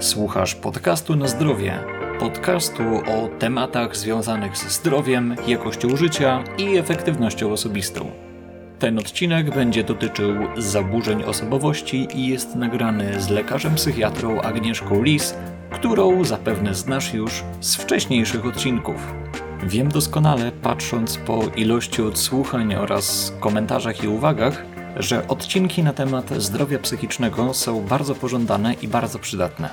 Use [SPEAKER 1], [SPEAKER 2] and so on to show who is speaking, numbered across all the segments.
[SPEAKER 1] Słuchasz podcastu na zdrowie. Podcastu o tematach związanych ze zdrowiem, jakością życia i efektywnością osobistą. Ten odcinek będzie dotyczył zaburzeń osobowości i jest nagrany z lekarzem psychiatrą Agnieszką Lis, którą zapewne znasz już z wcześniejszych odcinków. Wiem doskonale, patrząc po ilości odsłuchań oraz komentarzach i uwagach, że odcinki na temat zdrowia psychicznego są bardzo pożądane i bardzo przydatne.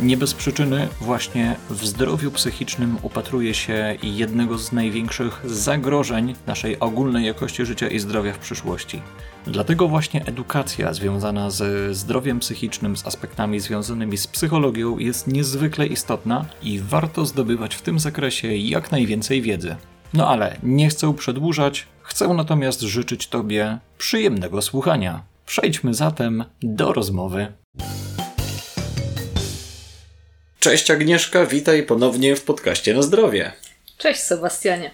[SPEAKER 1] Nie bez przyczyny właśnie w zdrowiu psychicznym upatruje się jednego z największych zagrożeń naszej ogólnej jakości życia i zdrowia w przyszłości. Dlatego właśnie edukacja związana ze zdrowiem psychicznym, z aspektami związanymi z psychologią jest niezwykle istotna i warto zdobywać w tym zakresie jak najwięcej wiedzy. No ale nie chcę przedłużać, chcę natomiast życzyć Tobie przyjemnego słuchania. Przejdźmy zatem do rozmowy. Cześć Agnieszka, witaj ponownie w podcaście na zdrowie.
[SPEAKER 2] Cześć Sebastianie.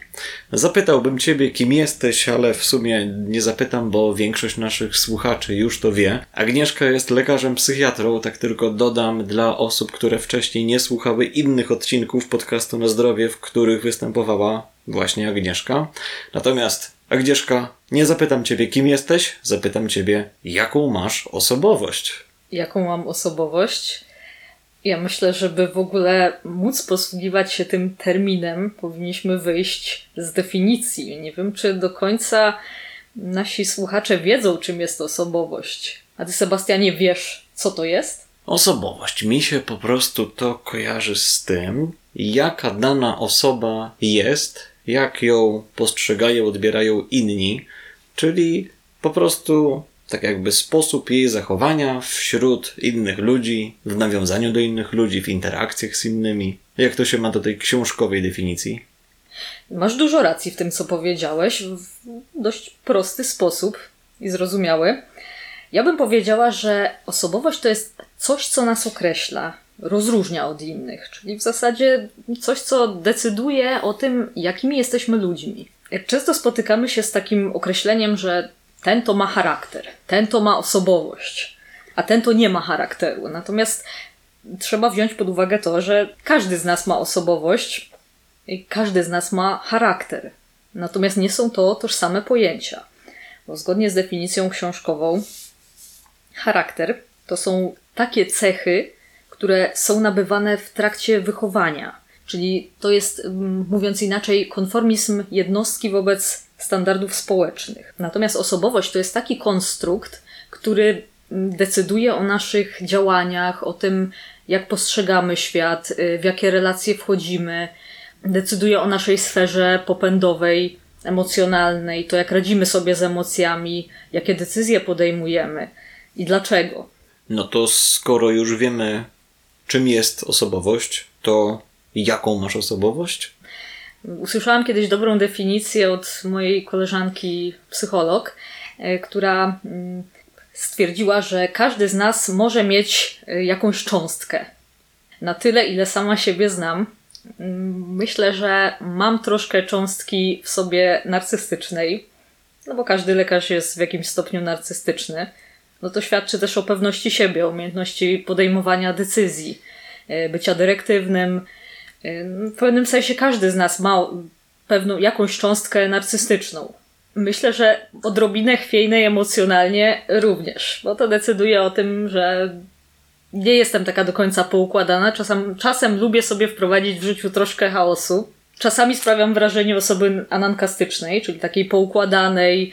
[SPEAKER 1] Zapytałbym Ciebie, kim jesteś, ale w sumie nie zapytam, bo większość naszych słuchaczy już to wie. Agnieszka jest lekarzem psychiatrą, tak tylko dodam dla osób, które wcześniej nie słuchały innych odcinków podcastu na zdrowie, w których występowała właśnie Agnieszka. Natomiast Agnieszka, nie zapytam Ciebie, kim jesteś, zapytam Ciebie, jaką masz osobowość.
[SPEAKER 2] Jaką mam osobowość? Ja myślę, żeby w ogóle móc posługiwać się tym terminem, powinniśmy wyjść z definicji. Nie wiem, czy do końca nasi słuchacze wiedzą, czym jest osobowość. A ty, Sebastianie, wiesz, co to jest?
[SPEAKER 1] Osobowość. Mi się po prostu to kojarzy z tym, jaka dana osoba jest, jak ją postrzegają, odbierają inni, czyli po prostu tak jakby sposób jej zachowania wśród innych ludzi, w nawiązaniu do innych ludzi, w interakcjach z innymi. Jak to się ma do tej książkowej definicji?
[SPEAKER 2] Masz dużo racji w tym, co powiedziałeś, w dość prosty sposób i zrozumiały. Ja bym powiedziała, że osobowość to jest coś, co nas określa, rozróżnia od innych, czyli w zasadzie coś, co decyduje o tym, jakimi jesteśmy ludźmi. Często spotykamy się z takim określeniem, że ten to ma charakter, ten to ma osobowość, a ten to nie ma charakteru. Natomiast trzeba wziąć pod uwagę to, że każdy z nas ma osobowość i każdy z nas ma charakter. Natomiast nie są to tożsame pojęcia. Bo zgodnie z definicją książkową, charakter to są takie cechy, które są nabywane w trakcie wychowania. Czyli to jest, mówiąc inaczej, konformizm jednostki wobec standardów społecznych. Natomiast osobowość to jest taki konstrukt, który decyduje o naszych działaniach, o tym, jak postrzegamy świat, y, w jakie relacje wchodzimy, decyduje o naszej sferze popędowej, emocjonalnej, to jak radzimy sobie z emocjami, jakie decyzje podejmujemy i dlaczego.
[SPEAKER 1] No to skoro już wiemy, czym jest osobowość, to jaką masz osobowość?
[SPEAKER 2] Usłyszałam kiedyś dobrą definicję od mojej koleżanki psycholog, e, która mm, stwierdziła, że każdy z nas może mieć e, jakąś cząstkę. Na tyle, ile sama siebie znam, mm, myślę, że mam troszkę cząstki w sobie narcystycznej, no bo każdy lekarz jest w jakimś stopniu narcystyczny. No to świadczy też o pewności siebie, umiejętności podejmowania decyzji, e, bycia dyrektywnym, w pewnym sensie każdy z nas ma pewną jakąś cząstkę narcystyczną. Myślę, że odrobinę chwiejnej emocjonalnie również, bo to decyduje o tym, że nie jestem taka do końca poukładana. Czasem, czasem lubię sobie wprowadzić w życiu troszkę chaosu. Czasami sprawiam wrażenie osoby anankastycznej, czyli takiej poukładanej,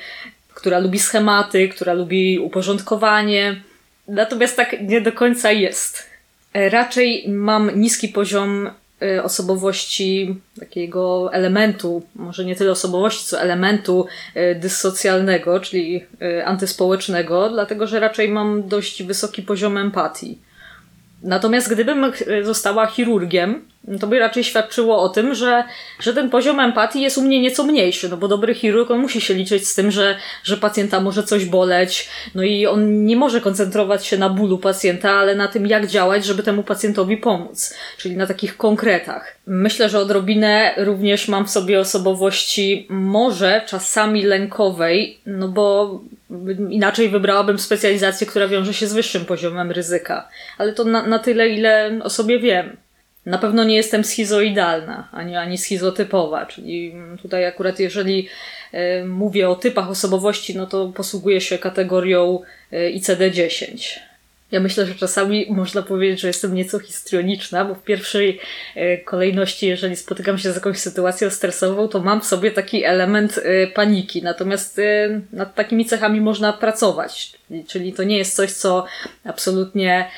[SPEAKER 2] która lubi schematy, która lubi uporządkowanie. Natomiast tak nie do końca jest. Raczej mam niski poziom Y, osobowości, takiego elementu, może nie tyle osobowości, co elementu y, dyssocjalnego, czyli antyspołecznego, dlatego że raczej mam dość wysoki poziom empatii. Natomiast gdybym została chirurgiem, to by raczej świadczyło o tym, że, że ten poziom empatii jest u mnie nieco mniejszy, no bo dobry chirurg, on musi się liczyć z tym, że, że pacjenta może coś boleć, no i on nie może koncentrować się na bólu pacjenta, ale na tym, jak działać, żeby temu pacjentowi pomóc, czyli na takich konkretach. Myślę, że odrobinę również mam w sobie osobowości może czasami lękowej, no bo inaczej wybrałabym specjalizację, która wiąże się z wyższym poziomem ryzyka. Ale to na, na tyle, ile o sobie wiem. Na pewno nie jestem schizoidalna, ani, ani schizotypowa, czyli tutaj akurat jeżeli y, mówię o typach osobowości, no to posługuję się kategorią y, ICD-10. Ja myślę, że czasami można powiedzieć, że jestem nieco histrioniczna, bo w pierwszej e, kolejności, jeżeli spotykam się z jakąś sytuacją stresową, to mam w sobie taki element e, paniki. Natomiast e, nad takimi cechami można pracować. Czyli to nie jest coś, co absolutnie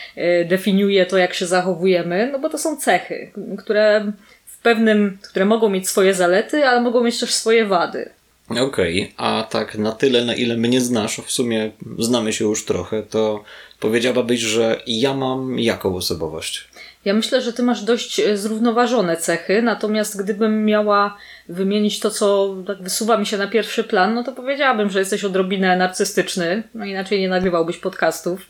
[SPEAKER 2] definiuje to, jak się zachowujemy, no bo to są cechy, które w pewnym, które mogą mieć swoje zalety, ale mogą mieć też swoje wady.
[SPEAKER 1] Okej, okay, a tak na tyle, na ile mnie znasz, w sumie znamy się już trochę, to powiedziałabyś, że ja mam jaką osobowość?
[SPEAKER 2] Ja myślę, że ty masz dość e, zrównoważone cechy, natomiast gdybym miała wymienić to, co tak wysuwa mi się na pierwszy plan, no to powiedziałabym, że jesteś odrobinę narcystyczny, no inaczej nie nagrywałbyś podcastów.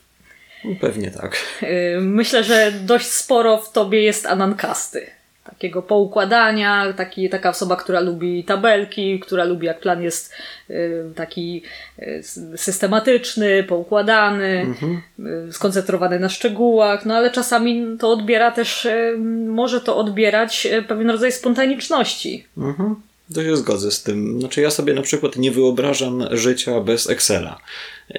[SPEAKER 1] Pewnie tak.
[SPEAKER 2] E, myślę, że dość sporo w tobie jest anankasty takiego poukładania, taki, taka osoba, która lubi tabelki, która lubi jak plan jest y, taki y, systematyczny, poukładany, mhm. Y, skoncentrowany na szczegółach, no ale czasami to odbiera też, może to odbierać pewien rodzaj spontaniczności.
[SPEAKER 1] Mhm. To się zgodzę z tym. Znaczy, ja sobie na przykład nie wyobrażam życia bez Excela.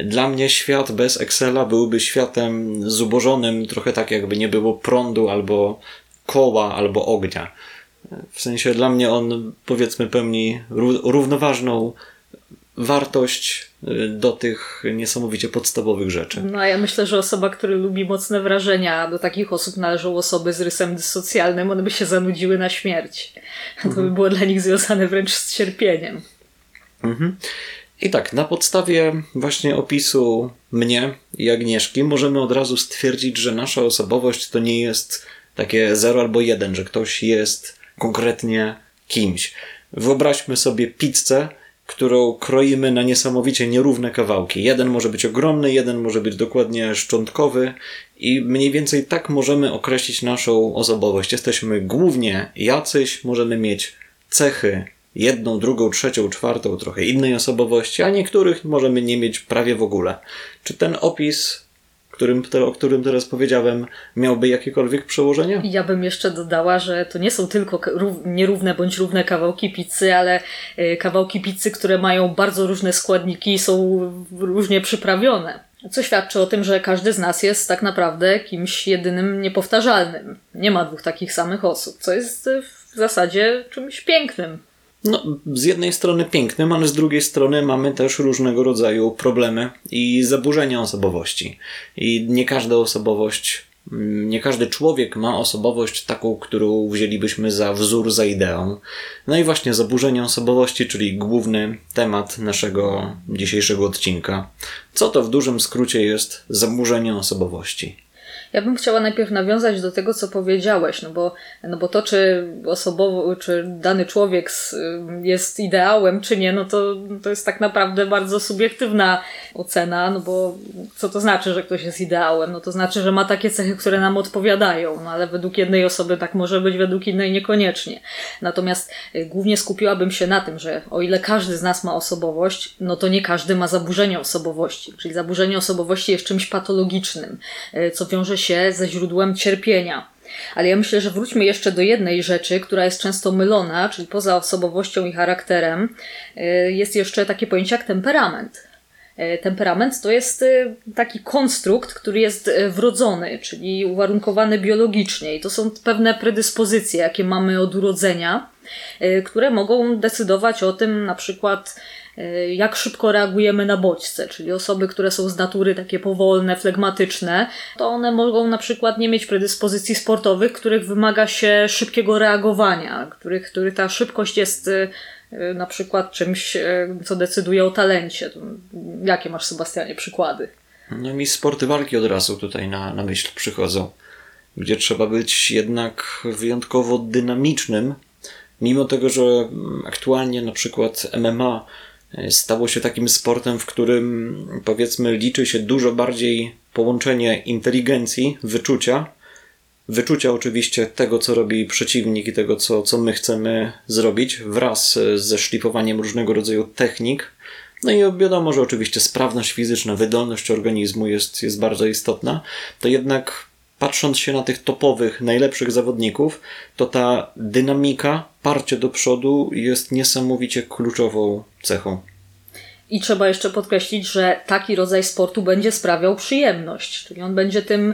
[SPEAKER 1] Dla mnie świat bez Excela byłby światem zubożonym, trochę tak jakby nie było prądu albo koła albo ognia. W sensie dla mnie on, powiedzmy, pełni równoważną wartość y, do tych niesamowicie podstawowych rzeczy.
[SPEAKER 2] No ja myślę, że osoba, która lubi mocne wrażenia, do takich osób należą osoby z rysem dysocjalnym, one by się zanudziły na śmierć. To by mhm. było dla nich związane wręcz z cierpieniem.
[SPEAKER 1] Mhm. I tak, na podstawie właśnie opisu mnie i Agnieszki możemy od razu stwierdzić, że nasza osobowość to nie jest takie 0 albo 1, że ktoś jest konkretnie kimś. Wyobraźmy sobie pizzę, którą kroimy na niesamowicie nierówne kawałki. Jeden może być ogromny, jeden może być dokładnie szczątkowy i mniej więcej tak możemy określić naszą osobowość. Jesteśmy głównie jacyś, możemy mieć cechy jedną, drugą, trzecią, czwartą, trochę innej osobowości, a niektórych możemy nie mieć prawie w ogóle. Czy ten opis którym, o którym teraz powiedziałem, miałby jakiekolwiek przełożenie?
[SPEAKER 2] Ja bym jeszcze dodała, że to nie są tylko nierówne bądź równe kawałki pizzy, ale y, kawałki pizzy, które mają bardzo różne składniki i są różnie przyprawione. Co świadczy o tym, że każdy z nas jest tak naprawdę kimś jedynym niepowtarzalnym. Nie ma dwóch takich samych osób, co jest w zasadzie czymś pięknym.
[SPEAKER 1] No, z jednej strony pięknym, ale z drugiej strony mamy też różnego rodzaju problemy i zaburzenia osobowości. I nie każda osobowość, mm, nie każdy człowiek ma osobowość taką, którą wzięlibyśmy za wzór, za ideą. No i właśnie zaburzenia osobowości, czyli główny temat naszego dzisiejszego odcinka. Co to w dużym skrócie jest zaburzenie osobowości?
[SPEAKER 2] Ja bym chciała najpierw nawiązać do tego, co powiedziałeś, no bo, no bo to, czy osobowo, czy dany człowiek jest ideałem, czy nie, no to, to jest tak naprawdę bardzo subiektywna ocena, no bo co to znaczy, że ktoś jest ideałem? No to znaczy, że ma takie cechy, które nam odpowiadają, no ale według jednej osoby tak może być, według innej niekoniecznie. Natomiast y, głównie skupiłabym się na tym, że o ile każdy z nas ma osobowość, no to nie każdy ma zaburzenie osobowości, czyli zaburzenie osobowości jest czymś patologicznym, y, co wiąże się ze źródłem cierpienia. Ale ja myślę, że wróćmy jeszcze do jednej rzeczy, która jest często mylona, czyli poza osobowością i charakterem, y, jest jeszcze takie pojęcie jak temperament. Y, temperament to jest y, taki konstrukt, który jest wrodzony, czyli uwarunkowany biologicznie, i to są pewne predyspozycje, jakie mamy od urodzenia, które mogą decydować o tym, na przykład, jak szybko reagujemy na bodźce, czyli osoby, które są z natury takie powolne, flegmatyczne, to one mogą na przykład nie mieć predyspozycji sportowych, których wymaga się szybkiego reagowania, których, których ta szybkość jest e, na przykład czymś, co decyduje o talencie. Jakie masz, Sebastianie, przykłady?
[SPEAKER 1] No mi sporty walki od razu tutaj na, na myśl przychodzą. gdzie trzeba być jednak wyjątkowo dynamicznym, mimo tego, że aktualnie na przykład MMA stało się takim sportem, w którym powiedzmy liczy się dużo bardziej połączenie inteligencji, wyczucia, wyczucia oczywiście tego, co robi przeciwnik i tego, co, co my chcemy zrobić, wraz ze szlifowaniem różnego rodzaju technik. No i wiadomo, że oczywiście sprawność fizyczna, wydolność organizmu jest, jest bardzo istotna, to jednak patrząc się na tych topowych, najlepszych zawodników, to ta dynamika, parcie do przodu jest niesamowicie kluczową cechą.
[SPEAKER 2] I trzeba jeszcze podkreślić, że taki rodzaj sportu będzie sprawiał przyjemność, czyli on będzie tym,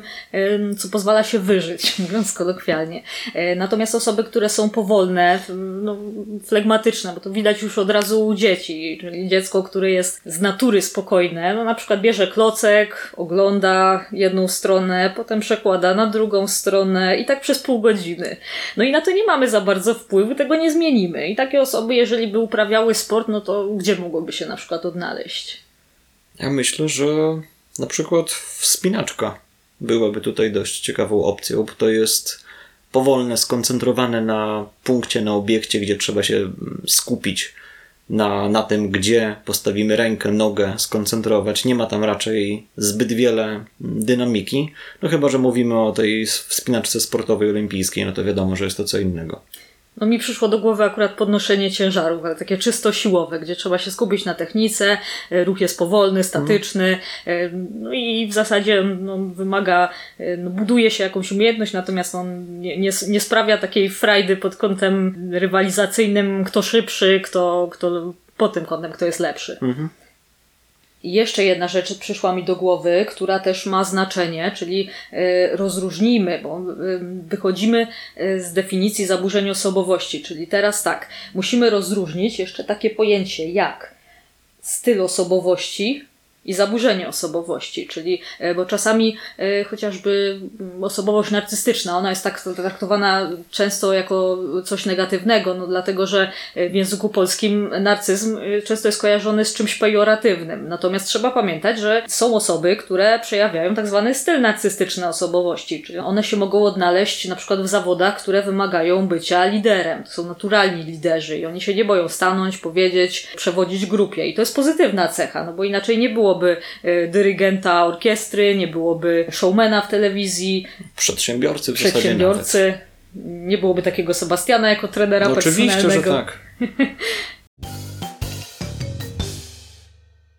[SPEAKER 2] co pozwala się wyżyć, mówiąc kolokwialnie. E, natomiast osoby, które są powolne, no, flegmatyczne, bo to widać już od razu u dzieci, czyli dziecko, które jest z natury spokojne, no na przykład bierze klocek, ogląda jedną stronę, potem przekłada na drugą stronę i tak przez pół godziny. No i na to nie mamy za bardzo wpływu, tego nie zmienimy. I takie osoby, jeżeli by uprawiały sport, no to gdzie mogłoby się na przykład odnaleźć?
[SPEAKER 1] Ja myślę, że na przykład wspinaczka byłaby tutaj dość ciekawą opcją, bo to jest powolne, skoncentrowane na punkcie, na obiekcie, gdzie trzeba się skupić na, na tym, gdzie postawimy rękę, nogę, skoncentrować. Nie ma tam raczej zbyt wiele dynamiki. No chyba, że mówimy o tej wspinaczce sportowej olimpijskiej, no to wiadomo, że jest to co innego.
[SPEAKER 2] No mi przyszło do głowy akurat podnoszenie ciężarów, ale takie czysto siłowe, gdzie trzeba się skupić na technice, e, ruch jest powolny, statyczny, e, no i w zasadzie no, wymaga, e, no, buduje się jakąś umiejętność, natomiast on nie, nie, nie sprawia takiej frajdy pod kątem rywalizacyjnym, kto szybszy, kto, kto pod tym kątem, kto jest lepszy. Mhm. Jeszcze jedna rzecz przyszła mi do głowy, która też ma znaczenie, czyli e, rozróżnijmy, bo e, wychodzimy e, z definicji zaburzeń osobowości, czyli teraz tak, musimy rozróżnić jeszcze takie pojęcie jak styl osobowości, i zaburzenie osobowości, czyli, e, bo czasami e, chociażby osobowość narcystyczna, ona jest tak traktowana często jako coś negatywnego, no dlatego, że w języku polskim narcyzm e, często jest kojarzony z czymś pejoratywnym. Natomiast trzeba pamiętać, że są osoby, które przejawiają tak zwany styl narcystyczny osobowości, czyli one się mogą odnaleźć na przykład w zawodach, które wymagają bycia liderem. To są naturalni liderzy i oni się nie boją stanąć, powiedzieć, przewodzić grupie i to jest pozytywna cecha, no bo inaczej nie było byłoby e, dyrygenta orkiestry, nie byłoby showmana w telewizji.
[SPEAKER 1] Przedsiębiorcy w
[SPEAKER 2] Przedsiębiorcy. Nie byłoby takiego Sebastiana jako trenera
[SPEAKER 1] no. Oczywiście, że tak.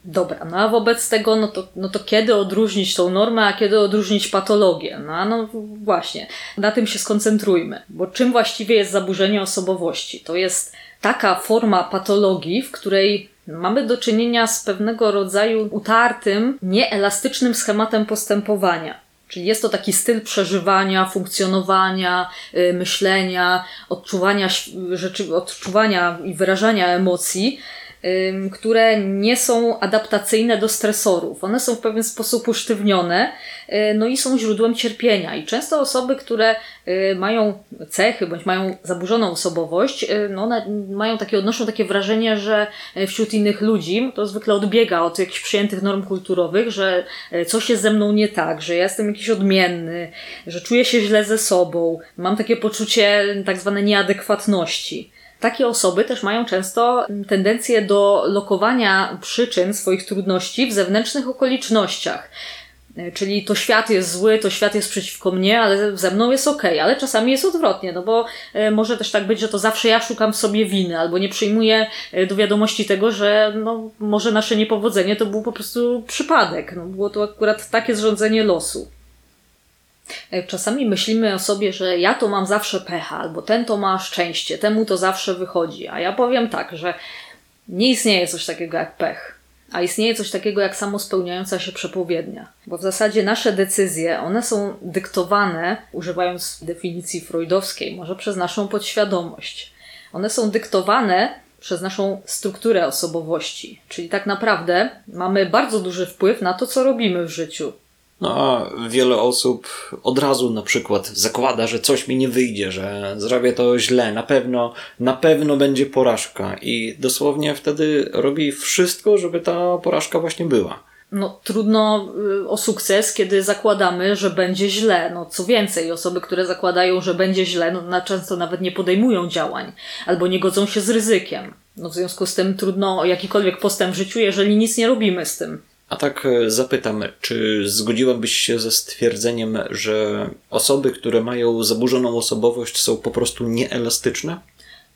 [SPEAKER 2] Dobra, no a wobec tego, no to, no to kiedy odróżnić tą normę, a kiedy odróżnić patologię? No, no właśnie, na tym się skoncentrujmy. Bo czym właściwie jest zaburzenie osobowości? To jest taka forma patologii, w której Mamy do czynienia z pewnego rodzaju utartym, nieelastycznym schematem postępowania. Czyli jest to taki styl przeżywania, funkcjonowania, yy, myślenia, odczuwania, rzeczy, odczuwania i wyrażania emocji, które nie są adaptacyjne do stresorów. One są w pewien sposób usztywnione, y, no i są źródłem cierpienia. I często osoby, które y, mają cechy bądź mają zaburzoną osobowość, y, no mają takie, odnoszą takie wrażenie, że wśród innych ludzi to zwykle odbiega od jakichś przyjętych norm kulturowych, że coś jest ze mną nie tak, że ja jestem jakiś odmienny, że czuję się źle ze sobą, mam takie poczucie tak zwane nieadekwatności. Takie osoby też mają często tendencję do lokowania przyczyn swoich trudności w zewnętrznych okolicznościach. Czyli to świat jest zły, to świat jest przeciwko mnie, ale ze mną jest ok, ale czasami jest odwrotnie, no bo e, może też tak być, że to zawsze ja szukam w sobie winy, albo nie przyjmuję e, do wiadomości tego, że no, może nasze niepowodzenie to był po prostu przypadek. No, było to akurat takie zrządzenie losu. E, czasami myślimy o sobie, że ja to mam zawsze pecha, albo ten to ma szczęście, temu to zawsze wychodzi. A ja powiem tak, że nie istnieje coś takiego jak pech. A istnieje coś takiego jak samospełniająca się przepowiednia. Bo w zasadzie nasze decyzje, one są dyktowane, używając definicji freudowskiej, może przez naszą podświadomość. One są dyktowane przez naszą strukturę osobowości. Czyli tak naprawdę mamy bardzo duży wpływ na to, co robimy w życiu.
[SPEAKER 1] No a wiele osób od razu na przykład zakłada, że coś mi nie wyjdzie, że zrobię to źle, na pewno, na pewno będzie porażka i dosłownie wtedy robi wszystko, żeby ta porażka właśnie była.
[SPEAKER 2] no, trudno y, o sukces, kiedy zakładamy, że będzie źle. No, co więcej, osoby, które zakładają, że będzie źle, no, na często nawet nie podejmują działań albo nie godzą się z ryzykiem. No, w związku z tym trudno o jakikolwiek postęp w życiu, jeżeli nic nie robimy z tym.
[SPEAKER 1] A tak e, zapytam, czy zgodziłabyś się ze stwierdzeniem, że osoby, które mają zaburzoną osobowość, są po prostu nieelastyczne?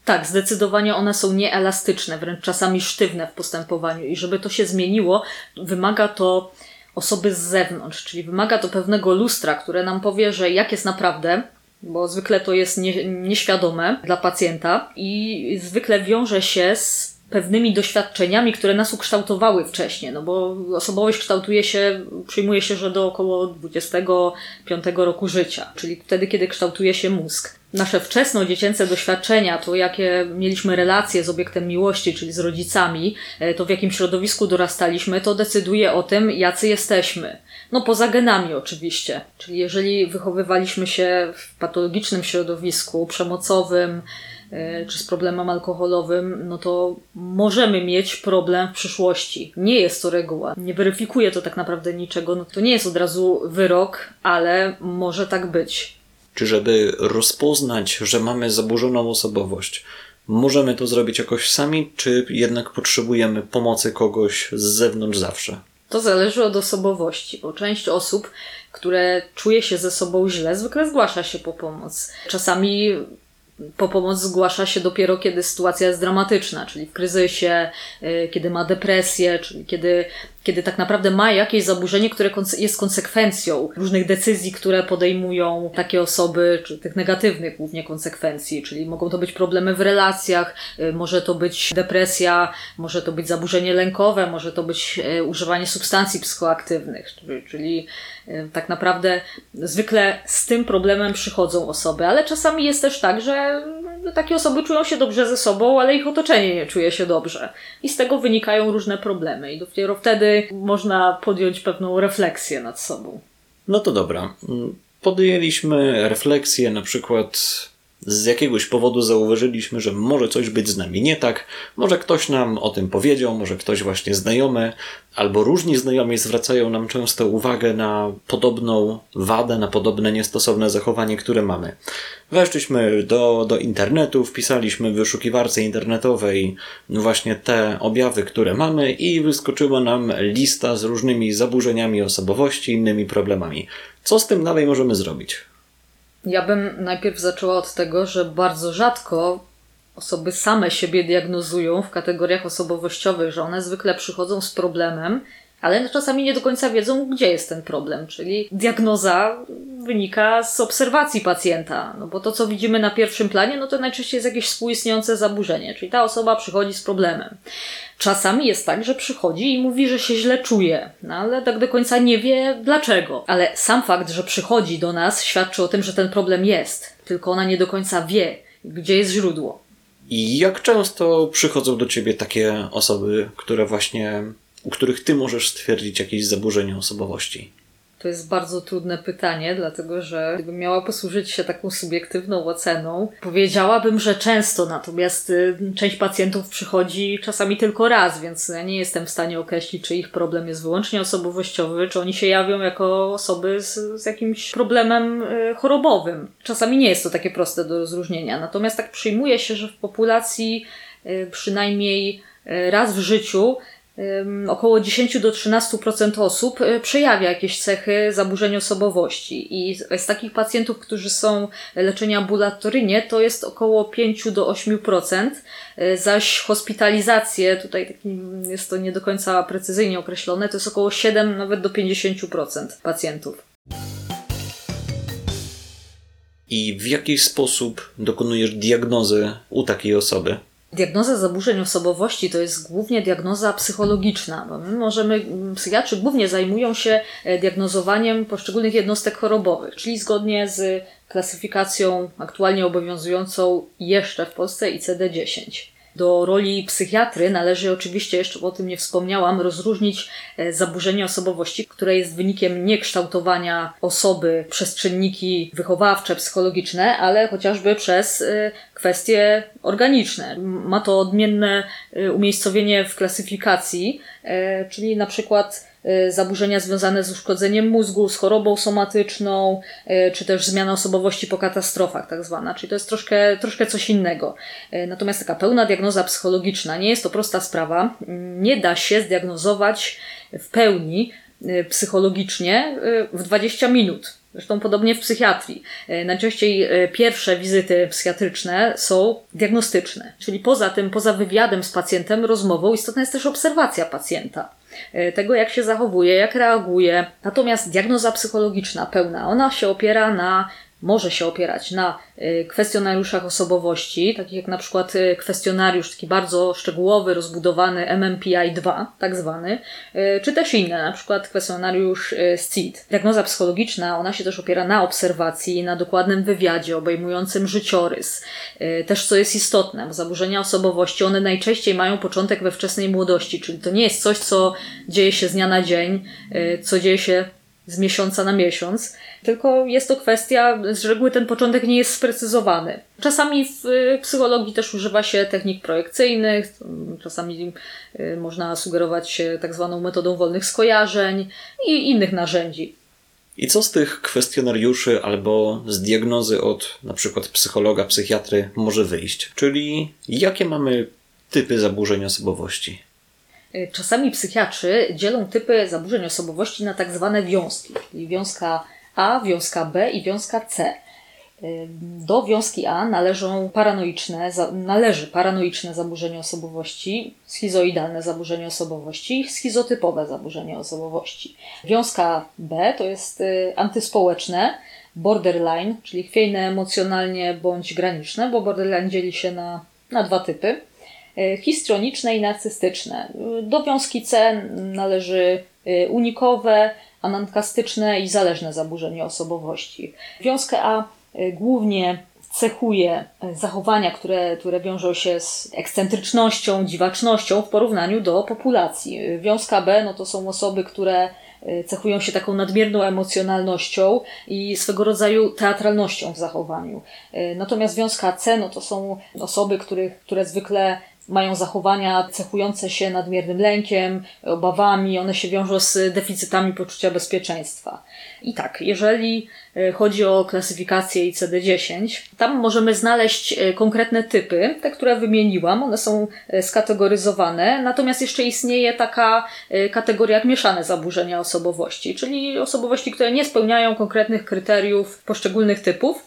[SPEAKER 2] Tak, zdecydowanie one są nieelastyczne, wręcz czasami sztywne w postępowaniu i żeby to się zmieniło, wymaga to osoby z zewnątrz, czyli wymaga to pewnego lustra, które nam powie, że jak jest naprawdę, bo zwykle to jest nie, nieświadome dla pacjenta i zwykle wiąże się z pewnymi doświadczeniami, które nas ukształtowały wcześniej, no bo osobowość kształtuje się, przyjmuje się, że do około 25 roku życia, czyli wtedy, kiedy kształtuje się mózg. Nasze wczesno-dziecięce doświadczenia, to jakie mieliśmy relacje z obiektem miłości, czyli z rodzicami, e, to w jakim środowisku dorastaliśmy, to decyduje o tym, jacy jesteśmy. No poza genami oczywiście. Czyli jeżeli wychowywaliśmy się w patologicznym środowisku, przemocowym, czy z problemem alkoholowym, no to możemy mieć problem w przyszłości. Nie jest to reguła. Nie weryfikuje to tak naprawdę niczego. No to nie jest od razu wyrok, ale może tak być.
[SPEAKER 1] Czy żeby rozpoznać, że mamy zaburzoną osobowość, możemy to zrobić jakoś sami, czy jednak potrzebujemy pomocy kogoś z zewnątrz zawsze?
[SPEAKER 2] To zależy od osobowości, bo część osób, które czuje się ze sobą źle, zwykle zgłasza się po pomoc. Czasami po pomoc zgłasza się dopiero, kiedy sytuacja jest dramatyczna, czyli w kryzysie, y, kiedy ma depresję, czyli kiedy kiedy tak naprawdę ma jakieś zaburzenie, które jest konsekwencją różnych decyzji, które podejmują takie osoby, czy tych negatywnych głównie konsekwencji, czyli mogą to być problemy w relacjach, y, może to być depresja, może to być zaburzenie lękowe, może to być y, używanie substancji psychoaktywnych, czyli y, tak naprawdę zwykle z tym problemem przychodzą osoby, ale czasami jest też tak, że takie osoby czują się dobrze ze sobą, ale ich otoczenie nie czuje się dobrze. I z tego wynikają różne problemy. I dopiero wtedy można podjąć pewną refleksję nad sobą.
[SPEAKER 1] No to dobra. Podjęliśmy refleksję, na przykład z jakiegoś powodu zauważyliśmy, że może coś być z nami nie tak, może ktoś nam o tym powiedział, może ktoś właśnie znajomy, albo różni znajomi zwracają nam często uwagę na podobną wadę, na podobne niestosowne zachowanie, które mamy. Weszliśmy do, do internetu, wpisaliśmy w wyszukiwarce internetowej właśnie te objawy, które mamy i wyskoczyła nam lista z różnymi zaburzeniami osobowości, innymi problemami. Co z tym dalej możemy zrobić?
[SPEAKER 2] Ja bym najpierw zaczęła od tego, że bardzo rzadko osoby same siebie diagnozują w kategoriach osobowościowych, że one zwykle przychodzą z problemem, ale czasami nie do końca wiedzą, gdzie jest ten problem. Czyli diagnoza wynika z obserwacji pacjenta, no bo to, co widzimy na pierwszym planie, no to najczęściej jest jakieś współistniejące zaburzenie, czyli ta osoba przychodzi z problemem. Czasami jest tak, że przychodzi i mówi, że się źle czuje, no ale tak do końca nie wie dlaczego. Ale sam fakt, że przychodzi do nas, świadczy o tym, że ten problem jest, tylko ona nie do końca wie, gdzie jest źródło.
[SPEAKER 1] I jak często przychodzą do ciebie takie osoby, które właśnie, u których ty możesz stwierdzić jakieś zaburzenie osobowości?
[SPEAKER 2] To jest bardzo trudne pytanie, dlatego że gdybym miała posłużyć się taką subiektywną oceną, powiedziałabym, że często, natomiast y, część pacjentów przychodzi czasami tylko raz, więc ja nie jestem w stanie określić, czy ich problem jest wyłącznie osobowościowy, czy oni się jawią jako osoby z, z jakimś problemem y, chorobowym. Czasami nie jest to takie proste do rozróżnienia, natomiast tak przyjmuje się, że w populacji y, przynajmniej raz w życiu około 10 do 13% osób e, przejawia jakieś cechy zaburzeń osobowości. I z takich pacjentów, którzy są leczeni ambulatoryjnie, to jest około 5 do 8%, e, zaś hospitalizacje, tutaj jest to nie do końca precyzyjnie określone, to jest około 7 nawet do 50% pacjentów.
[SPEAKER 1] I w jaki sposób dokonujesz diagnozy u takiej osoby?
[SPEAKER 2] Diagnoza zaburzeń osobowości to jest głównie diagnoza psychologiczna, bo my możemy, psychiatrzy głównie zajmują się e, diagnozowaniem poszczególnych jednostek chorobowych, czyli zgodnie z klasyfikacją aktualnie obowiązującą jeszcze w Polsce ICD-10. Do roli psychiatry należy oczywiście, jeszcze o tym nie wspomniałam, rozróżnić e, zaburzenie osobowości, które jest wynikiem niekształtowania osoby przez czynniki wychowawcze, psychologiczne, ale chociażby przez e, kwestie organiczne. Ma to odmienne e, umiejscowienie w klasyfikacji, czyli na przykład zaburzenia związane z uszkodzeniem mózgu, z chorobą somatyczną, y, czy też zmiana osobowości po katastrofach, tak zwana. Czyli to jest troszkę, troszkę coś innego. Y, natomiast taka pełna diagnoza psychologiczna nie jest to prosta sprawa. Nie da się zdiagnozować w pełni psychologicznie w 20 minut. Zresztą podobnie w psychiatrii. Najczęściej pierwsze wizyty psychiatryczne są diagnostyczne, czyli poza tym, poza wywiadem z pacjentem, rozmową, istotna jest też obserwacja pacjenta. E, tego, jak się zachowuje, jak reaguje. Natomiast diagnoza psychologiczna pełna, ona się opiera na może się opierać na y, kwestionariuszach osobowości, takich jak na przykład y, kwestionariusz taki bardzo szczegółowy, rozbudowany MMPI-2, tak zwany, y, czy też inne, na przykład kwestionariusz SCID. Diagnoza psychologiczna, ona się też opiera na obserwacji, na dokładnym wywiadzie obejmującym życiorys. Też co jest istotne, bo zaburzenia osobowości, one najczęściej mają początek we wczesnej młodości, czyli to nie jest coś, co dzieje się z dnia na dzień, co dzieje się z miesiąca na miesiąc, tylko jest to kwestia, z reguły ten początek nie jest sprecyzowany. Czasami w psychologii też używa się technik projekcyjnych, czasami y, można sugerować się tak zwaną metodą wolnych skojarzeń i innych narzędzi.
[SPEAKER 1] I co z tych kwestionariuszy albo z diagnozy od na przykład psychologa, psychiatry może wyjść? Czyli jakie mamy typy zaburzeń osobowości?
[SPEAKER 2] Y, czasami psychiatrzy dzielą typy zaburzeń osobowości na tak zwane wiązki, czyli wiązka A, wiązka B i wiązka C. Y, do wiązki A należą paranoiczne, należy paranoiczne zaburzenie osobowości, schizoidalne zaburzenie osobowości schizotypowe zaburzenie osobowości. Wiązka B to jest y, antyspołeczne, borderline, czyli chwiejne emocjonalnie bądź graniczne, bo borderline dzieli się na, na dwa typy. E, histrioniczne i narcystyczne. Do wiązki C należy e, unikowe, anankastyczne i zależne zaburzenie osobowości. Wiązkę A e, głównie cechuje zachowania, które, które wiążą się z ekscentrycznością, dziwacznością w porównaniu do populacji. Wiązka B no to są osoby, które cechują się taką nadmierną emocjonalnością i swego rodzaju teatralnością w zachowaniu. Natomiast wiązka C no to są osoby, których, które zwykle mają zachowania cechujące się nadmiernym lękiem, obawami, one się wiążą z deficytami poczucia bezpieczeństwa. I tak, jeżeli e, chodzi o klasyfikację ICD-10, tam możemy znaleźć e, konkretne typy, te, które wymieniłam, one są e, skategoryzowane, natomiast jeszcze istnieje taka kategoria jak mieszane zaburzenia osobowości, czyli osobowości, które nie spełniają konkretnych kryteriów poszczególnych typów,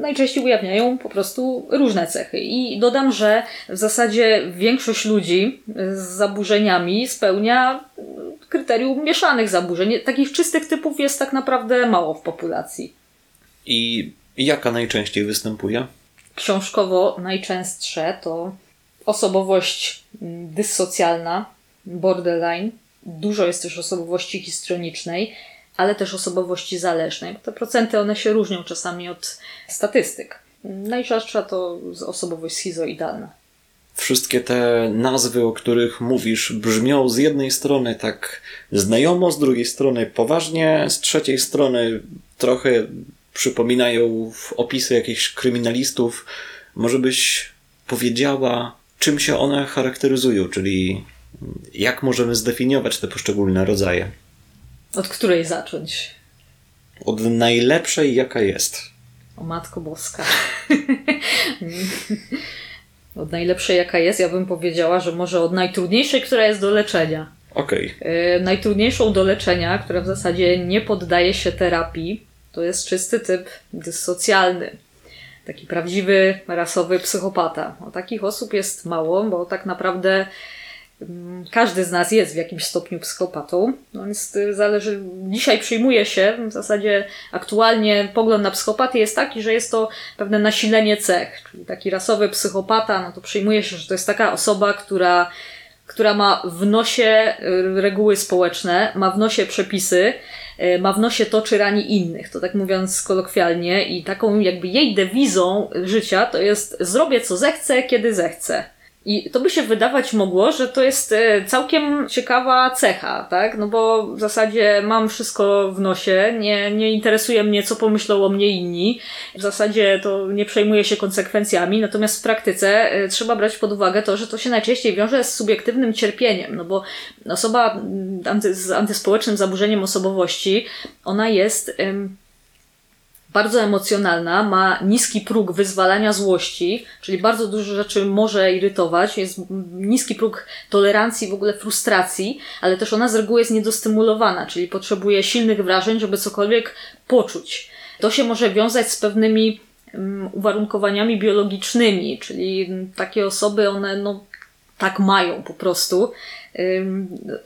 [SPEAKER 2] najczęściej ujawniają po prostu różne cechy. I dodam, że w zasadzie większość ludzi z zaburzeniami spełnia kryterium mieszanych zaburzeń. Takich czystych typów jest tak naprawdę mało w populacji.
[SPEAKER 1] I jaka najczęściej występuje?
[SPEAKER 2] Książkowo najczęstsze to osobowość dyssocjalna, borderline. Dużo jest też osobowości histrionicznej ale też osobowości zależnej. Te procenty one się różnią czasami od statystyk. Najrzadsza to osobowość schizoidalna.
[SPEAKER 1] Wszystkie te nazwy, o których mówisz, brzmią z jednej strony tak znajomo, z drugiej strony poważnie, z trzeciej strony trochę przypominają opisy jakichś kryminalistów. Może byś powiedziała, czym się one charakteryzują, czyli jak możemy zdefiniować te poszczególne rodzaje?
[SPEAKER 2] Od której zacząć?
[SPEAKER 1] Od najlepszej, jaka jest.
[SPEAKER 2] O Matko Boska. od najlepszej, jaka jest, ja bym powiedziała, że może od najtrudniejszej, która jest do leczenia.
[SPEAKER 1] Okej.
[SPEAKER 2] Okay. E, najtrudniejszą do leczenia, która w zasadzie nie poddaje się terapii, to jest czysty typ dysocjalny. Taki prawdziwy, rasowy psychopata. O takich osób jest mało, bo tak naprawdę każdy z nas jest w jakimś stopniu psychopatą, no więc y, zależy, dzisiaj przyjmuje się, w zasadzie aktualnie pogląd na psychopatię jest taki, że jest to pewne nasilenie cech, czyli taki rasowy psychopata, no to przyjmuje się, że to jest taka osoba, która, która ma w nosie y, reguły społeczne, ma w nosie przepisy, y, ma w nosie to, czy rani innych, to tak mówiąc kolokwialnie i taką jakby jej dewizą życia to jest zrobię co zechcę, kiedy zechcę. I to by się wydawać mogło, że to jest e, całkiem ciekawa cecha, tak? No bo w zasadzie mam wszystko w nosie, nie, nie interesuje mnie, co pomyślą o mnie inni. W zasadzie to nie przejmuję się konsekwencjami, natomiast w praktyce e, trzeba brać pod uwagę to, że to się najczęściej wiąże z subiektywnym cierpieniem, no bo osoba z antyspołecznym zaburzeniem osobowości, ona jest bardzo emocjonalna, ma niski próg wyzwalania złości, czyli bardzo dużo rzeczy może irytować, jest niski próg tolerancji, w ogóle frustracji, ale też ona z reguły jest niedostymulowana, czyli potrzebuje silnych wrażeń, żeby cokolwiek poczuć. To się może wiązać z pewnymi um, uwarunkowaniami biologicznymi, czyli takie osoby, one no, tak mają po prostu.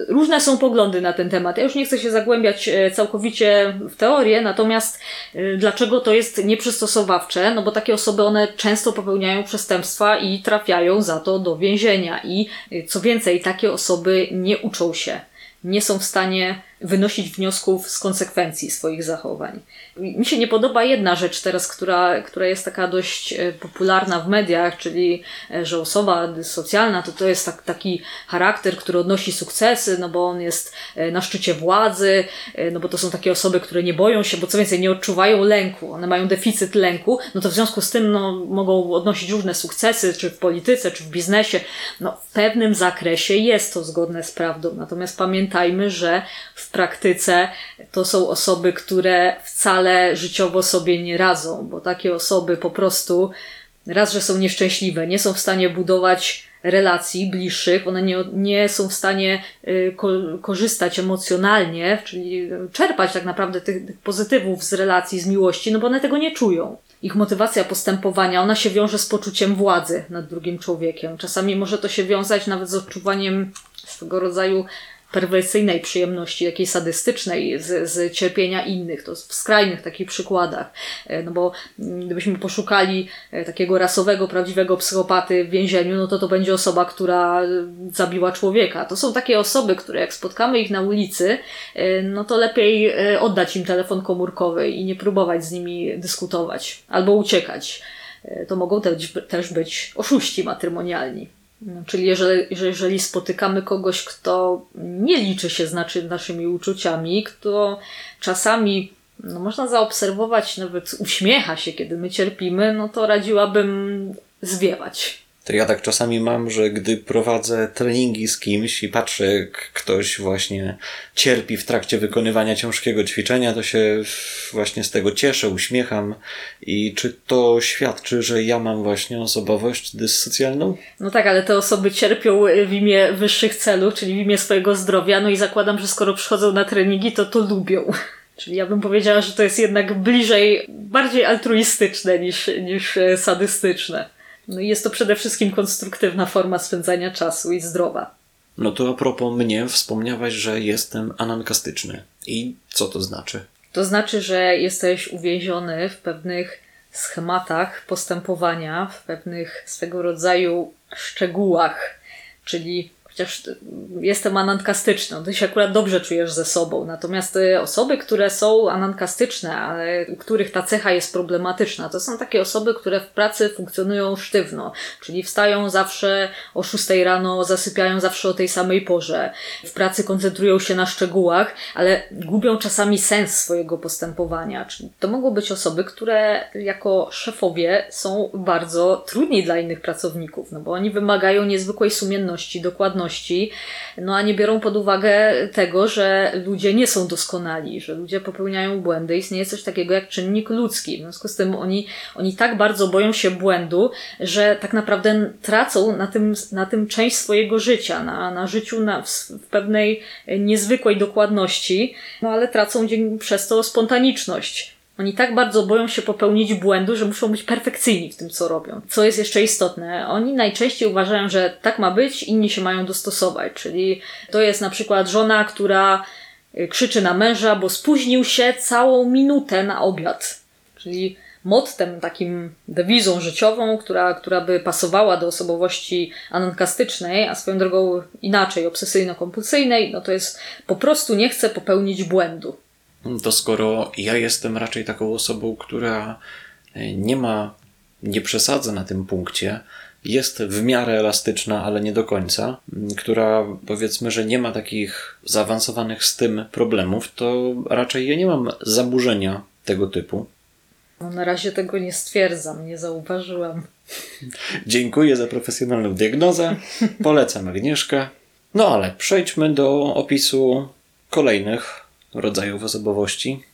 [SPEAKER 2] Różne są poglądy na ten temat. Ja już nie chcę się zagłębiać e, całkowicie w teorię, natomiast e, dlaczego to jest nieprzystosowawcze? No bo takie osoby, one często popełniają przestępstwa i trafiają za to do więzienia. I e, co więcej, takie osoby nie uczą się, nie są w stanie wynosić wniosków z konsekwencji swoich zachowań. Mi się nie podoba jedna rzecz teraz, która, która jest taka dość e, popularna w mediach, czyli e, że osoba socjalna to to jest tak, taki charakter, który odnosi sukcesy, no bo on jest e, na szczycie władzy, no bo to są takie osoby, które nie boją się, bo co więcej, nie odczuwają lęku, one mają deficyt lęku, no to w związku z tym no, mogą odnosić różne sukcesy, czy w polityce, czy w biznesie. No w pewnym zakresie jest to zgodne z prawdą, natomiast pamiętajmy, że w praktyce to są osoby, które wcale życiowo sobie nie radzą, bo takie osoby po prostu raz, że są nieszczęśliwe, nie są w stanie budować relacji bliższych, one nie, nie są w stanie y, ko korzystać emocjonalnie, czyli czerpać tak naprawdę tych, tych pozytywów z relacji, z miłości, no bo one tego nie czują ich motywacja postępowania, ona się wiąże z poczuciem władzy nad drugim człowiekiem. Czasami może to się wiązać nawet z odczuwaniem swego rodzaju perwersyjnej przyjemności, takiej sadystycznej z, z cierpienia innych. To w skrajnych takich przykładach. E, no bo mm, gdybyśmy poszukali e, takiego rasowego, prawdziwego psychopaty w więzieniu, no to to będzie osoba, która zabiła człowieka. To są takie osoby, które jak spotkamy ich na ulicy, e, no to lepiej oddać im telefon komórkowy i nie próbować z nimi dyskutować albo uciekać. To mogą też być oszuści matrymonialni. No, czyli jeżeli, jeżeli spotykamy kogoś, kto nie liczy się znaczy naszymi uczuciami, kto czasami no, można zaobserwować, nawet uśmiecha się, kiedy my cierpimy, no to radziłabym zwiewać.
[SPEAKER 1] To ja tak czasami mam, że gdy prowadzę treningi z kimś i patrzę, jak ktoś właśnie cierpi w trakcie wykonywania ciężkiego ćwiczenia, to się właśnie z tego cieszę, uśmiecham. I czy to świadczy, że ja mam właśnie osobowość dyssocjalną?
[SPEAKER 2] No tak, ale te osoby cierpią w imię wyższych celów, czyli w imię swojego zdrowia, no i zakładam, że skoro przychodzą na treningi, to to lubią. Czyli ja bym powiedziała, że to jest jednak bliżej, bardziej altruistyczne niż, niż sadystyczne. No i jest to przede wszystkim konstruktywna forma spędzania czasu i zdrowa.
[SPEAKER 1] No to a propos mnie, wspomniałaś, że jestem anankastyczny. I co to znaczy?
[SPEAKER 2] To znaczy, że jesteś uwięziony w pewnych schematach postępowania, w pewnych swego rodzaju szczegółach, czyli chociaż jestem anankastyczną, ty się akurat dobrze czujesz ze sobą. Natomiast y, osoby, które są anankastyczne, ale u których ta cecha jest problematyczna, to są takie osoby, które w pracy funkcjonują sztywno, czyli wstają zawsze o 6 rano, zasypiają zawsze o tej samej porze. W pracy koncentrują się na szczegółach, ale gubią czasami sens swojego postępowania. Czyli to mogą być osoby, które jako szefowie są bardzo trudni dla innych pracowników, no bo oni wymagają niezwykłej sumienności, dokładności, no a nie biorą pod uwagę tego, że ludzie nie są doskonali, że ludzie popełniają błędy. Istnieje coś takiego jak czynnik ludzki. W związku z tym oni, oni tak bardzo boją się błędu, że tak naprawdę tracą na tym, na tym część swojego życia, na, na życiu na, w, w pewnej niezwykłej dokładności, no ale tracą dzięki, przez to spontaniczność. Oni tak bardzo boją się popełnić błędu, że muszą być perfekcyjni w tym, co robią. Co jest jeszcze istotne, oni najczęściej uważają, że tak ma być, inni się mają dostosować. Czyli to jest na przykład żona, która y, krzyczy na męża, bo spóźnił się całą minutę na obiad. Czyli mottem, takim dewizą życiową, która, która by pasowała do osobowości anankastycznej, a swoją drogą inaczej, obsesyjno-kompulsyjnej, no to jest po prostu nie chce popełnić błędu
[SPEAKER 1] to skoro ja jestem raczej taką osobą, która e, nie ma, nie przesadza na tym punkcie, jest w miarę elastyczna, ale nie do końca, która powiedzmy, że nie ma takich zaawansowanych z tym problemów, to raczej ja nie mam zaburzenia tego typu.
[SPEAKER 2] No, na razie tego nie stwierdzam, nie zauważyłam.
[SPEAKER 1] Dziękuję za profesjonalną diagnozę. Polecam Agnieszkę. No ale przejdźmy do opisu kolejnych rodzajów osobowości.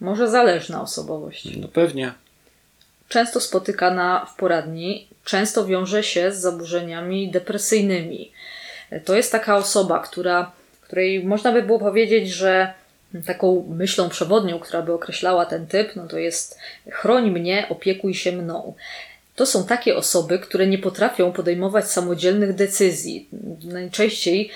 [SPEAKER 2] Może zależna osobowość.
[SPEAKER 1] No pewnie.
[SPEAKER 2] Często spotykana w poradni, często wiąże się z zaburzeniami depresyjnymi. To jest taka osoba, która, której można by było powiedzieć, że taką myślą przewodnią, która by określała ten typ, no to jest chroń mnie, opiekuj się mną. To są takie osoby, które nie potrafią podejmować samodzielnych decyzji. Najczęściej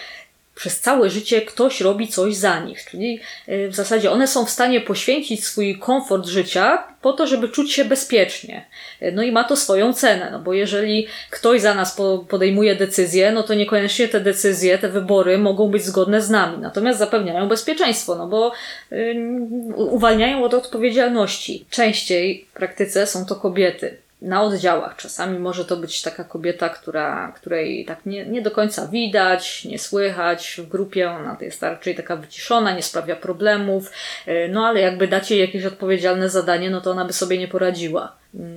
[SPEAKER 2] przez całe życie ktoś robi coś za nich. Czyli e, w zasadzie one są w stanie poświęcić swój komfort życia po to, żeby czuć się bezpiecznie. E, no i ma to swoją cenę, no bo jeżeli ktoś za nas podejmuje decyzje, no to niekoniecznie te decyzje, te wybory mogą być zgodne z nami. Natomiast zapewniają bezpieczeństwo, no bo uwalniają od odpowiedzialności. Częściej w praktyce są to kobiety na oddziałach. Czasami może to być taka kobieta, która, której tak nie, nie do końca widać, nie słychać w grupie, ona jest raczej taka wyciszona, nie sprawia problemów, e, no ale jakby dacie jej jakieś odpowiedzialne zadanie, no to ona by sobie nie poradziła.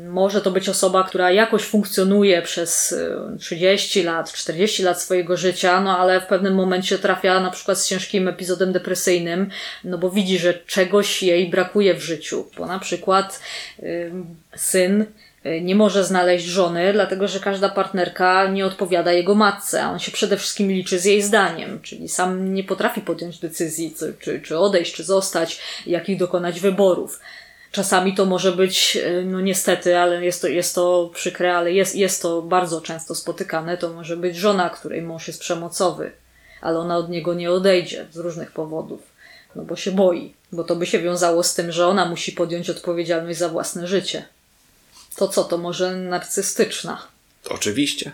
[SPEAKER 2] Może to być osoba, która jakoś funkcjonuje przez 30 e, lat, 40 lat swojego życia, no ale w pewnym momencie trafia na przykład z ciężkim epizodem depresyjnym, no bo widzi, że czegoś jej brakuje w życiu, bo na przykład yy, syn Y, nie może znaleźć żony, dlatego że każda partnerka nie odpowiada jego matce, a on się przede wszystkim liczy z jej zdaniem, czyli sam nie potrafi podjąć decyzji, czy, czy odejść, czy zostać, jakich dokonać wyborów. Czasami to może być, y, no niestety, ale jest to, jest to przykre, ale jest, jest to bardzo często spotykane, to może być żona, której mąż jest przemocowy, ale ona od niego nie odejdzie z różnych powodów, no bo się boi, bo to by się wiązało z tym, że ona musi podjąć odpowiedzialność za własne życie. To co, to może narcystyczna?
[SPEAKER 1] Oczywiście.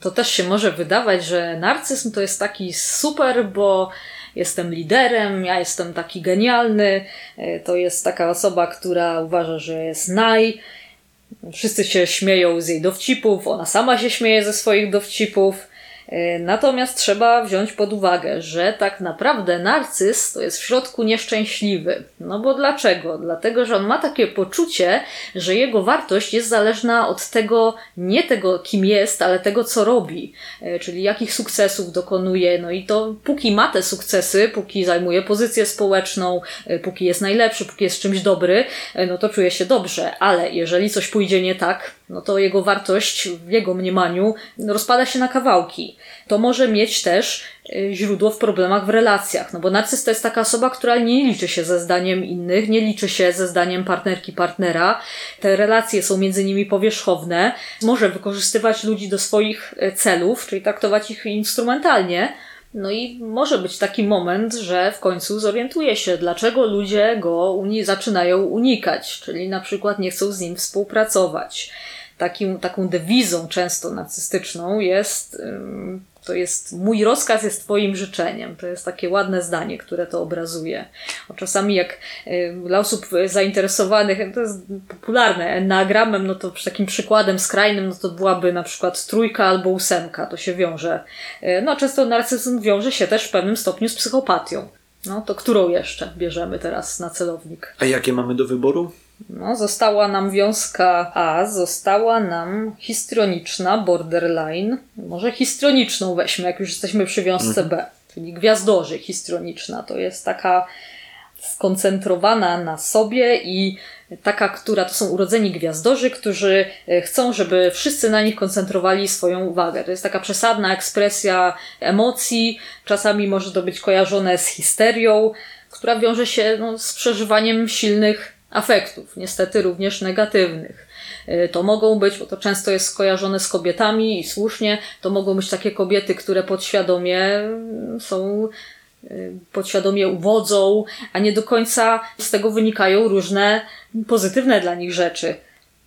[SPEAKER 2] To też się może wydawać, że narcyzm to jest taki super, bo jestem liderem, ja jestem taki genialny. E, to jest taka osoba, która uważa, że jest naj. Wszyscy się śmieją z jej dowcipów, ona sama się śmieje ze swoich dowcipów. E, natomiast trzeba wziąć pod uwagę, że tak naprawdę narcyz to jest w środku nieszczęśliwy. No bo dlaczego? Dlatego, że on ma takie poczucie, że jego wartość jest zależna od tego, nie tego kim jest, ale tego co robi, e, czyli jakich sukcesów dokonuje. No i to póki ma te sukcesy, póki zajmuje pozycję społeczną, e, póki jest najlepszy, póki jest czymś dobry, no to czuje się dobrze, ale jeżeli coś pójdzie nie tak, no to jego wartość w jego mniemaniu rozpada się na kawałki. To może mieć też y, źródło w problemach w relacjach, no bo narcyz to jest taka osoba, która nie liczy się ze zdaniem innych, nie liczy się ze zdaniem partnerki, partnera. Te relacje są między nimi powierzchowne. Może wykorzystywać ludzi do swoich y, celów, czyli traktować ich instrumentalnie, no i może być taki moment, że w końcu zorientuje się, dlaczego ludzie go uni zaczynają unikać, czyli na przykład nie chcą z nim współpracować takim, taką dewizą często narcystyczną jest, to jest mój rozkaz jest twoim życzeniem. To jest takie ładne zdanie, które to obrazuje. Czasami jak dla osób zainteresowanych, to jest popularne, enneagramem, no to takim przykładem skrajnym, no to byłaby na przykład trójka albo ósemka, to się wiąże. E, no często narcyzm wiąże się też w pewnym stopniu z psychopatią. No to którą jeszcze bierzemy teraz na celownik?
[SPEAKER 1] A jakie mamy do wyboru?
[SPEAKER 2] No, została nam wiązka A, została nam histrioniczna, borderline. Może histrioniczną weźmy, jak już jesteśmy przy wiązce. B, czyli gwiazdorzy histrioniczna. To jest taka skoncentrowana na sobie i taka, która to są urodzeni gwiazdorzy, którzy e, chcą, żeby wszyscy na nich koncentrowali swoją uwagę. To jest taka przesadna ekspresja emocji, czasami może to być kojarzone z histerią, która wiąże się no, z przeżywaniem silnych afektów, niestety również negatywnych. Y, to mogą być, bo to często jest skojarzone z kobietami i słusznie, to mogą być takie kobiety, które podświadomie są y, podświadomie uwodzą, a nie do końca z tego wynikają różne pozytywne dla nich rzeczy.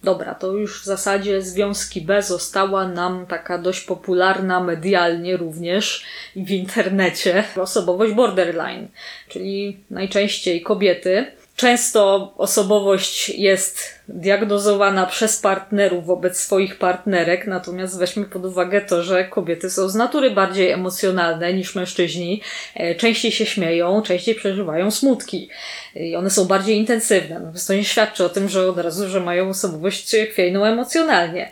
[SPEAKER 2] Dobra, to już w zasadzie związki B została nam taka dość popularna medialnie również w internecie osobowość borderline, czyli najczęściej kobiety, Często osobowość jest diagnozowana przez partnerów wobec swoich partnerek, natomiast weźmy pod uwagę to, że kobiety są z natury bardziej emocjonalne niż mężczyźni, e, częściej się śmieją, częściej przeżywają smutki i one są bardziej intensywne. No, to nie świadczy o tym, że od razu, że mają osobowość chwiejną emocjonalnie.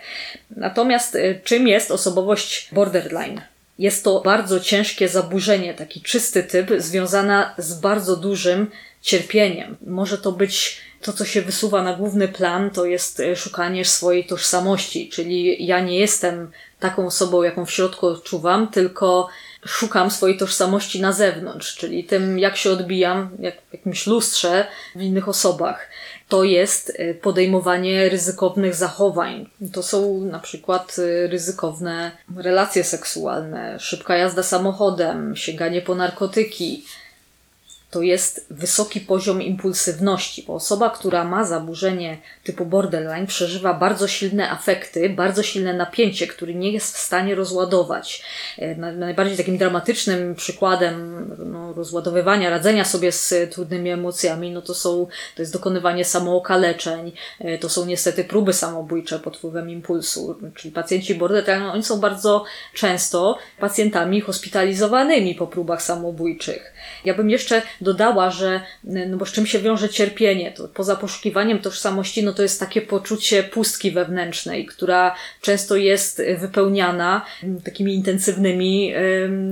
[SPEAKER 2] Natomiast e, czym jest osobowość borderline? Jest to bardzo ciężkie zaburzenie, taki czysty typ, związana z bardzo dużym cierpieniem. Może to być to, co się wysuwa na główny plan, to jest e, szukanie swojej tożsamości, czyli ja nie jestem taką osobą, jaką w środku odczuwam, tylko szukam swojej tożsamości na zewnątrz, czyli tym, jak się odbijam, jak w jakimś lustrze w innych osobach. To jest e, podejmowanie ryzykownych zachowań. To są na przykład e, ryzykowne relacje seksualne, szybka jazda samochodem, sięganie po narkotyki, to jest wysoki poziom impulsywności, bo osoba, która ma zaburzenie typu borderline, przeżywa bardzo silne afekty, bardzo silne napięcie, które nie jest w stanie rozładować. E, najbardziej takim dramatycznym przykładem no, rozładowywania, radzenia sobie z trudnymi emocjami, no to są, to jest dokonywanie samookaleczeń, e, to są niestety próby samobójcze pod wpływem impulsu, czyli pacjenci borderline, oni są bardzo często pacjentami hospitalizowanymi po próbach samobójczych. Ja bym jeszcze dodała, że, no bo z czym się wiąże cierpienie, to poza poszukiwaniem tożsamości, no to jest takie poczucie pustki wewnętrznej, która często jest wypełniana takimi intensywnymi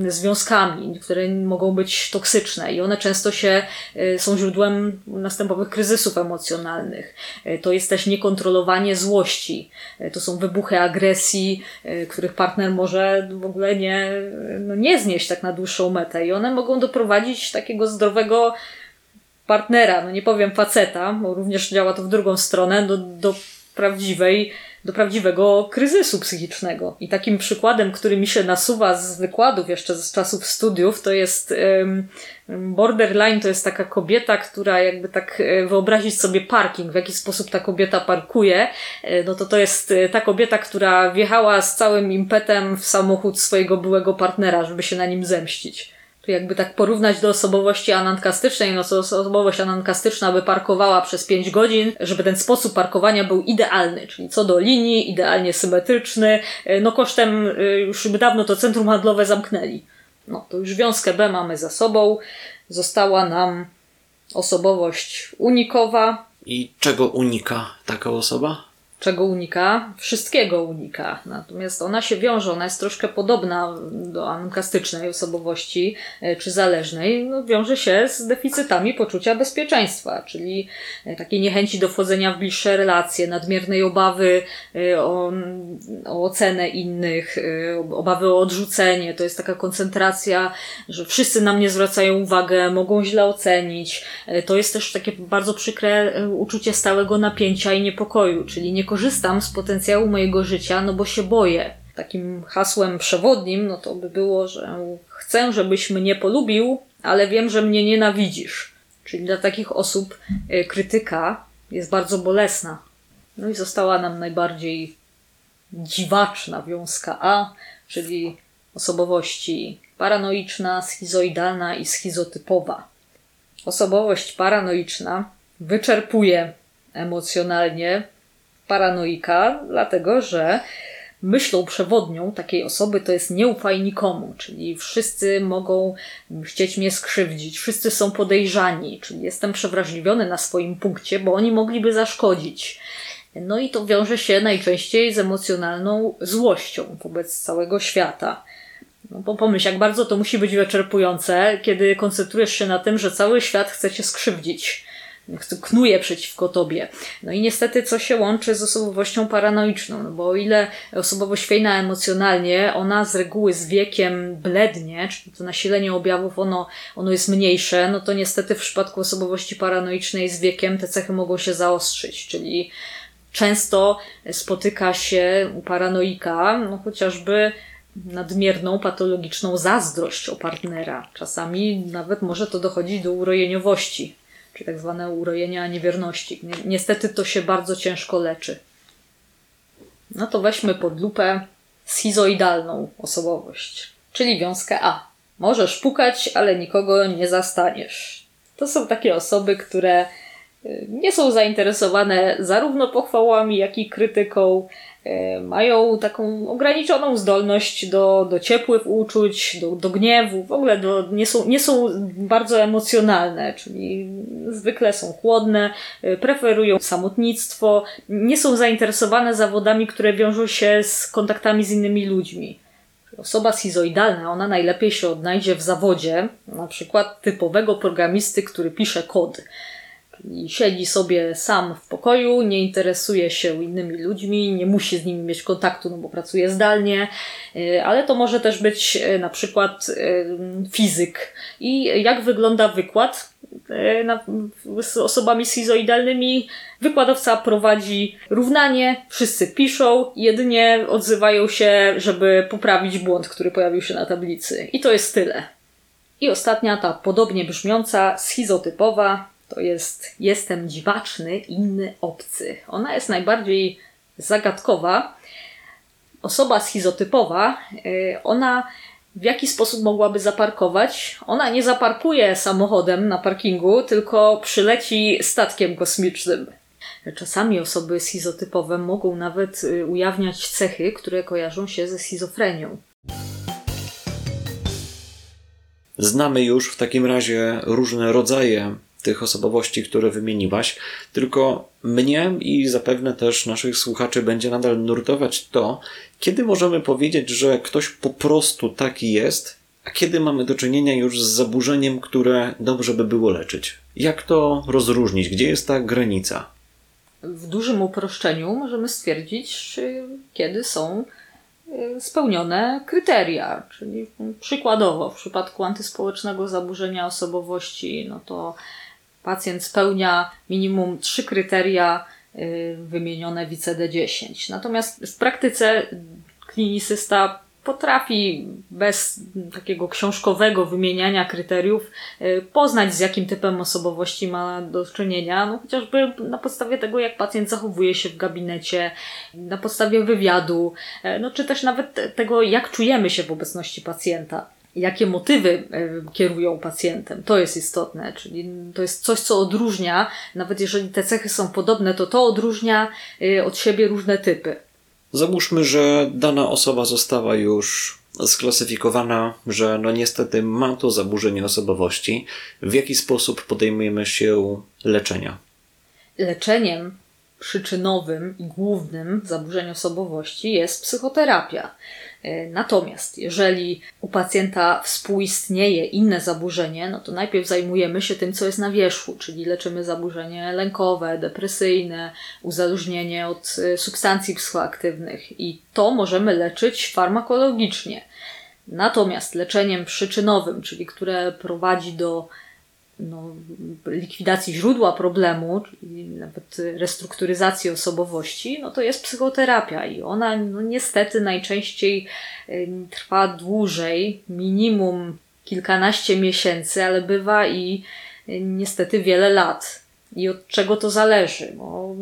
[SPEAKER 2] związkami, które mogą być toksyczne i one często się y, są źródłem następowych kryzysów emocjonalnych. Y, to jest też niekontrolowanie złości, y, to są wybuchy agresji, których partner może w ogóle nie, no nie znieść tak na dłuższą metę i one mogą doprowadzić takiego zdrowego partnera, no nie powiem faceta, bo również działa to w drugą stronę, do, do prawdziwej, do prawdziwego kryzysu psychicznego. I takim przykładem, który mi się nasuwa z wykładów jeszcze z czasów studiów, to jest borderline, to jest taka kobieta, która jakby tak e, wyobrazić sobie parking, w jaki sposób ta kobieta parkuje, e, no to to jest e, ta kobieta, która wjechała z całym impetem w samochód swojego byłego partnera, żeby się na nim zemścić jakby tak porównać do osobowości anankastycznej, no to osobowość anankastyczna by parkowała przez 5 godzin, żeby ten sposób parkowania był idealny, czyli co do linii, idealnie symetryczny, e, no kosztem, e, już by dawno to centrum handlowe zamknęli. No to już wiązkę B mamy za sobą, została nam osobowość unikowa.
[SPEAKER 1] I czego unika taka osoba?
[SPEAKER 2] Czego unika? Wszystkiego unika. Natomiast ona się wiąże, ona jest troszkę podobna do ankastycznej osobowości e, czy zależnej, no, wiąże się z deficytami poczucia bezpieczeństwa, czyli e, takiej niechęci do wchodzenia w bliższe relacje, nadmiernej obawy e, o, o ocenę innych, obawy o odrzucenie. To jest taka koncentracja, że wszyscy na mnie zwracają uwagę, mogą źle ocenić. To jest też takie bardzo przykre uczucie stałego napięcia i niepokoju, czyli nie korzystam z potencjału mojego życia, no bo się boję. Takim hasłem przewodnim, no to by było, że chcę, żebyś mnie polubił, ale wiem, że mnie nienawidzisz. Czyli dla takich osób e, krytyka jest bardzo bolesna. No i została nam najbardziej dziwaczna wiązka A, czyli osobowości paranoiczna, schizoidalna i schizotypowa. Osobowość paranoiczna wyczerpuje emocjonalnie paranoika, dlatego że myślą przewodnią takiej osoby to jest nie ufaj nikomu, czyli wszyscy mogą chcieć mnie skrzywdzić, wszyscy są podejrzani, czyli jestem przewrażliwiony na swoim punkcie, bo oni mogliby zaszkodzić. No i to wiąże się najczęściej z emocjonalną złością wobec całego świata. No bo pomyśl, jak bardzo to musi być wyczerpujące, kiedy koncentrujesz się na tym, że cały świat chce cię skrzywdzić knuje przeciwko tobie. No i niestety co się łączy z osobowością paranoiczną, no bo o ile osobowość fejna emocjonalnie, ona z reguły z wiekiem blednie, czyli to nasilenie objawów ono, ono jest mniejsze, no to niestety w przypadku osobowości paranoicznej z wiekiem te cechy mogą się zaostrzyć, czyli często spotyka się u paranoika, no chociażby nadmierną, patologiczną zazdrość o partnera. Czasami nawet może to dochodzić do urojeniowości czy tak zwane urojenia niewierności. Niestety to się bardzo ciężko leczy. No to weźmy pod lupę schizoidalną osobowość, czyli wiązkę A. Możesz pukać, ale nikogo nie zastaniesz. To są takie osoby, które nie są zainteresowane zarówno pochwałami, jak i krytyką. E, mają taką ograniczoną zdolność do, do ciepłych uczuć, do, do gniewu, w ogóle do, nie, są, nie są bardzo emocjonalne, czyli zwykle są chłodne, e, preferują samotnictwo, nie są zainteresowane zawodami, które wiążą się z kontaktami z innymi ludźmi. Osoba schizoidalna, ona najlepiej się odnajdzie w zawodzie, na przykład typowego programisty, który pisze kod i siedzi sobie sam w pokoju, nie interesuje się innymi ludźmi, nie musi z nimi mieć kontaktu, no bo pracuje zdalnie, y, ale to może też być y, na przykład y, fizyk. I jak wygląda wykład z osobami schizoidalnymi? Wykładowca prowadzi równanie, wszyscy piszą, jedynie odzywają się, żeby poprawić błąd, który pojawił się na tablicy. I to jest tyle. I ostatnia, ta podobnie brzmiąca, schizotypowa, to jest Jestem dziwaczny, inny, obcy. Ona jest najbardziej zagadkowa. Osoba schizotypowa, y, ona w jaki sposób mogłaby zaparkować? Ona nie zaparkuje samochodem na parkingu, tylko przyleci statkiem kosmicznym. Czasami osoby schizotypowe mogą nawet y, ujawniać cechy, które kojarzą się ze schizofrenią.
[SPEAKER 1] Znamy już w takim razie różne rodzaje tych osobowości, które wymieniłaś, tylko mnie i zapewne też naszych słuchaczy będzie nadal nurtować to, kiedy możemy powiedzieć, że ktoś po prostu taki jest, a kiedy mamy do czynienia już z zaburzeniem, które dobrze by było leczyć. Jak to rozróżnić? Gdzie jest ta granica?
[SPEAKER 2] W dużym uproszczeniu możemy stwierdzić, kiedy są y, spełnione kryteria, czyli przykładowo w przypadku antyspołecznego zaburzenia osobowości, no to pacjent spełnia minimum trzy kryteria y, wymienione w ICD-10. Natomiast w praktyce klinicysta potrafi bez takiego książkowego wymieniania kryteriów y, poznać, z jakim typem osobowości ma do czynienia, no chociażby na podstawie tego, jak pacjent zachowuje się w gabinecie, na podstawie wywiadu, y, no czy też nawet tego, jak czujemy się w obecności pacjenta jakie motywy e, kierują pacjentem. To jest istotne, czyli to jest coś, co odróżnia, nawet jeżeli te cechy są podobne, to to odróżnia e, od siebie różne typy.
[SPEAKER 1] Załóżmy, że dana osoba została już sklasyfikowana, że no niestety ma to zaburzenie osobowości. W jaki sposób podejmujemy się leczenia?
[SPEAKER 2] Leczeniem przyczynowym i głównym zaburzeń osobowości jest psychoterapia. E, natomiast jeżeli u pacjenta współistnieje inne zaburzenie, no to najpierw zajmujemy się tym, co jest na wierzchu, czyli leczymy zaburzenie lękowe, depresyjne, uzależnienie od e, substancji psychoaktywnych i to możemy leczyć farmakologicznie. Natomiast leczeniem przyczynowym, czyli które prowadzi do no, likwidacji źródła problemu, czyli nawet restrukturyzacji osobowości, no to jest psychoterapia i ona no, niestety najczęściej trwa dłużej, minimum kilkanaście miesięcy, ale bywa i niestety wiele lat. I od czego to zależy? No,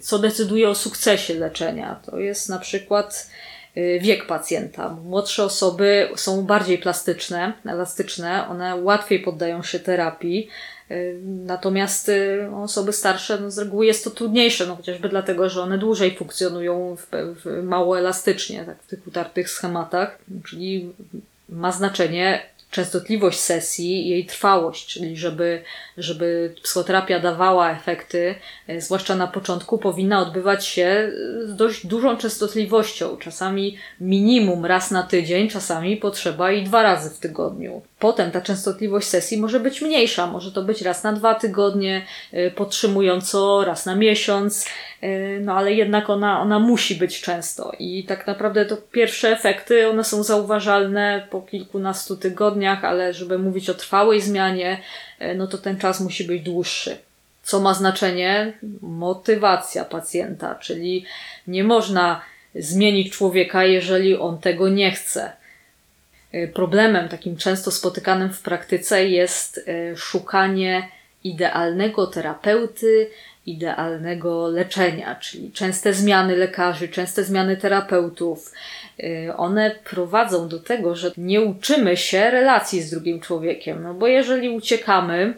[SPEAKER 2] co decyduje o sukcesie leczenia? To jest na przykład wiek pacjenta. Młodsze osoby są bardziej plastyczne, elastyczne, one łatwiej poddają się terapii. Y, natomiast y, osoby starsze, no z reguły jest to trudniejsze, no chociażby dlatego, że one dłużej funkcjonują w, w mało elastycznie, tak w tych utartych schematach, czyli ma znaczenie częstotliwość sesji i jej trwałość, czyli żeby, żeby psychoterapia dawała efekty, e, zwłaszcza na początku, powinna odbywać się z dość dużą częstotliwością, czasami minimum raz na tydzień, czasami potrzeba i dwa razy w tygodniu. Potem ta częstotliwość sesji może być mniejsza, może to być raz na dwa tygodnie, e, podtrzymująco raz na miesiąc, e, no ale jednak ona, ona musi być często i tak naprawdę to pierwsze efekty, one są zauważalne po kilkunastu tygodniach, ale żeby mówić o trwałej zmianie, e, no to ten czas musi być dłuższy. Co ma znaczenie? Motywacja pacjenta, czyli nie można zmienić człowieka, jeżeli on tego nie chce Y, problemem takim często spotykanym w praktyce jest y, szukanie idealnego terapeuty, idealnego leczenia, czyli częste zmiany lekarzy, częste zmiany terapeutów. Y, one prowadzą do tego, że nie uczymy się relacji z drugim człowiekiem, no bo jeżeli uciekamy,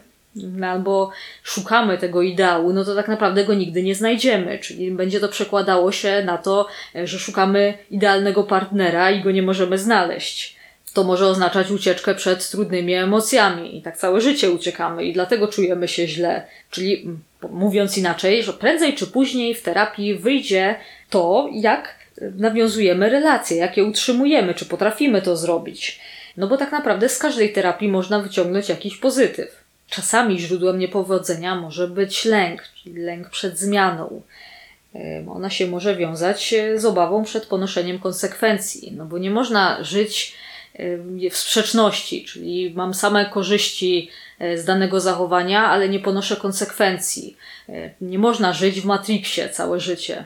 [SPEAKER 2] albo szukamy tego ideału, no to tak naprawdę go nigdy nie znajdziemy. Czyli będzie to przekładało się na to, że szukamy idealnego partnera i go nie możemy znaleźć. To może oznaczać ucieczkę przed trudnymi emocjami i tak całe życie uciekamy i dlatego czujemy się źle. Czyli mówiąc inaczej, że prędzej czy później w terapii wyjdzie to, jak nawiązujemy relacje, jak je utrzymujemy, czy potrafimy to zrobić. No bo tak naprawdę z każdej terapii można wyciągnąć jakiś pozytyw. Czasami źródłem niepowodzenia może być lęk, czyli lęk przed zmianą. Ona się może wiązać z obawą przed ponoszeniem konsekwencji, no bo nie można żyć w sprzeczności, czyli mam same korzyści e, z danego zachowania, ale nie ponoszę konsekwencji. E, nie można żyć w Matrixie całe życie.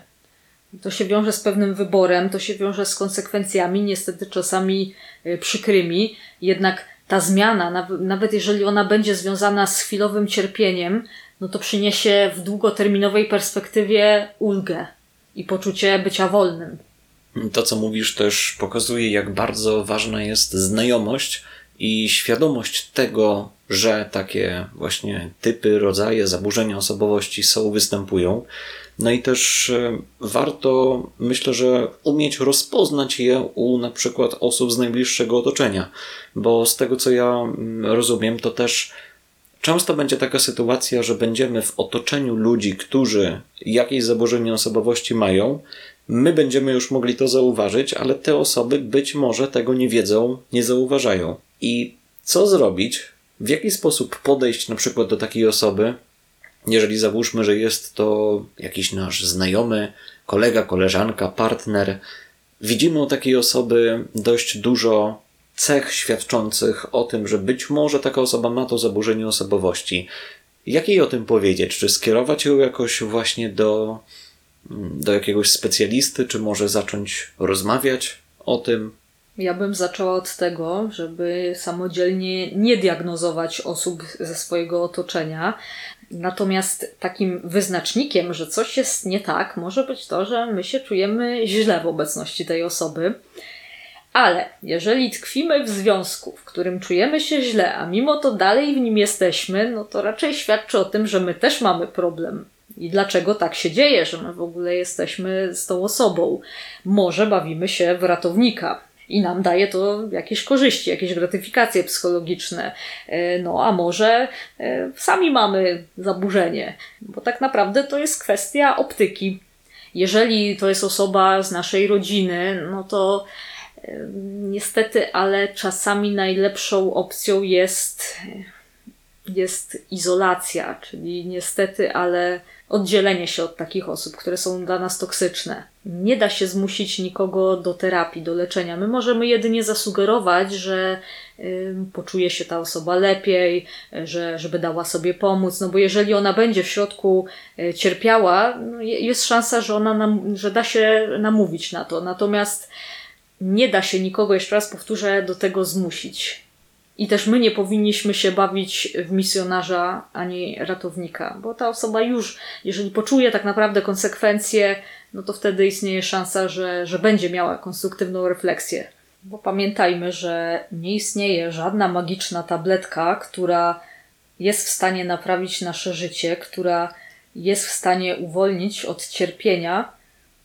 [SPEAKER 2] To się wiąże z pewnym wyborem, to się wiąże z konsekwencjami, niestety czasami przykrymi, jednak ta zmiana, nawet jeżeli ona będzie związana z chwilowym cierpieniem, no to przyniesie w długoterminowej perspektywie ulgę i poczucie bycia wolnym.
[SPEAKER 1] To, co mówisz, też pokazuje, jak bardzo ważna jest znajomość i świadomość tego, że takie właśnie typy, rodzaje zaburzenia osobowości są, występują. No i też e, warto, myślę, że umieć rozpoznać je u na przykład osób z najbliższego otoczenia, bo z tego co ja mm, rozumiem, to też często będzie taka sytuacja, że będziemy w otoczeniu ludzi, którzy jakieś zaburzenie osobowości mają, my będziemy już mogli to zauważyć, ale te osoby być może tego nie wiedzą, nie zauważają. I co zrobić? W jaki sposób podejść na przykład do takiej osoby, jeżeli załóżmy, że jest to jakiś nasz znajomy, kolega, koleżanka, partner, widzimy u takiej osoby dość dużo cech świadczących o tym, że być może taka osoba ma to zaburzenie osobowości. Jak jej o tym powiedzieć? Czy skierować ją jakoś właśnie do do jakiegoś specjalisty, czy może zacząć rozmawiać o tym?
[SPEAKER 2] Ja bym zaczęła od tego, żeby samodzielnie nie diagnozować osób ze swojego otoczenia. Natomiast takim wyznacznikiem, że coś jest nie tak, może być to, że my się czujemy źle w obecności tej osoby. Ale jeżeli tkwimy w związku, w którym czujemy się źle, a mimo to dalej w nim jesteśmy, no to raczej świadczy o tym, że my też mamy problem i dlaczego tak się dzieje, że my w ogóle jesteśmy z tą osobą. Może bawimy się w ratownika, i nam daje to jakieś korzyści, jakieś gratyfikacje psychologiczne. E, no a może e, sami mamy zaburzenie, bo tak naprawdę to jest kwestia optyki. Jeżeli to jest osoba z naszej rodziny, no to e, niestety, ale czasami najlepszą opcją jest, jest izolacja, czyli niestety, ale oddzielenie się od takich osób, które są dla nas toksyczne. Nie da się zmusić nikogo do terapii, do leczenia. My możemy jedynie zasugerować, że y, poczuje się ta osoba lepiej, że, żeby dała sobie pomóc, no bo jeżeli ona będzie w środku y, cierpiała, no jest szansa, że ona nam, że da się namówić na to. Natomiast nie da się nikogo, jeszcze raz powtórzę, do tego zmusić. I też my nie powinniśmy się bawić w misjonarza ani ratownika, bo ta osoba już, jeżeli poczuje tak naprawdę konsekwencje, no to wtedy istnieje szansa, że, że będzie miała konstruktywną refleksję. Bo pamiętajmy, że nie istnieje żadna magiczna tabletka, która jest w stanie naprawić nasze życie, która jest w stanie uwolnić od cierpienia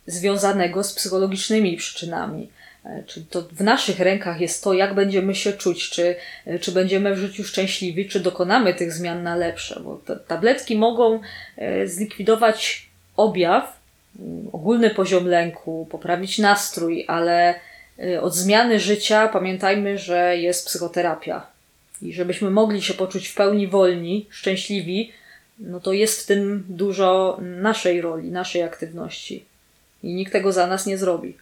[SPEAKER 2] związanego z psychologicznymi przyczynami. E, czy to w naszych rękach jest to, jak będziemy się czuć, czy, e, czy będziemy w życiu szczęśliwi, czy dokonamy tych zmian na lepsze, bo tabletki mogą e, zlikwidować objaw, mm, ogólny poziom lęku, poprawić nastrój, ale od zmiany życia pamiętajmy, że jest psychoterapia. I żebyśmy mogli się poczuć w pełni wolni, szczęśliwi, no to jest w tym dużo naszej roli, naszej aktywności. I nikt tego za nas nie zrobi.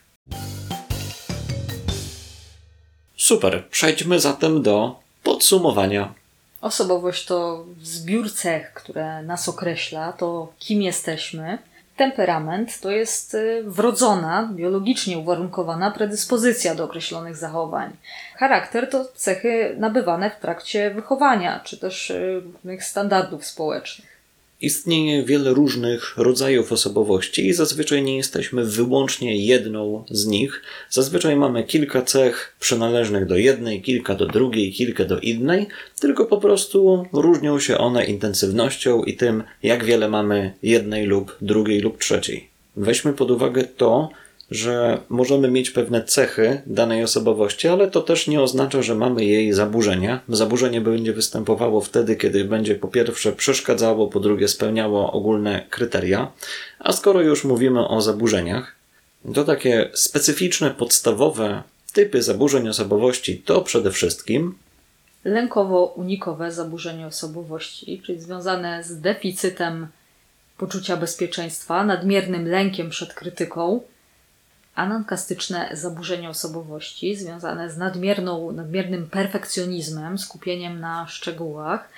[SPEAKER 1] Super, przejdźmy zatem do podsumowania.
[SPEAKER 2] Osobowość to zbiór cech, które nas określa, to kim jesteśmy. Temperament to jest y, wrodzona, biologicznie uwarunkowana predyspozycja do określonych zachowań. Charakter to cechy nabywane w trakcie wychowania, czy też y, różnych standardów społecznych.
[SPEAKER 1] Istnieje wiele różnych rodzajów osobowości i zazwyczaj nie jesteśmy wyłącznie jedną z nich. Zazwyczaj mamy kilka cech przynależnych do jednej, kilka do drugiej, kilka do innej, tylko po prostu różnią się one intensywnością i tym, jak wiele mamy jednej lub drugiej lub trzeciej. Weźmy pod uwagę to, że możemy mieć pewne cechy danej osobowości, ale to też nie oznacza, że mamy jej zaburzenia. Zaburzenie będzie występowało wtedy, kiedy będzie po pierwsze przeszkadzało, po drugie spełniało ogólne kryteria. A skoro już mówimy o zaburzeniach, to takie specyficzne, podstawowe typy zaburzeń osobowości to przede wszystkim
[SPEAKER 2] lękowo-unikowe zaburzenie osobowości, czyli związane z deficytem poczucia bezpieczeństwa, nadmiernym lękiem przed krytyką, anankastyczne zaburzenie osobowości związane z nadmierną, nadmiernym perfekcjonizmem, skupieniem na szczegółach,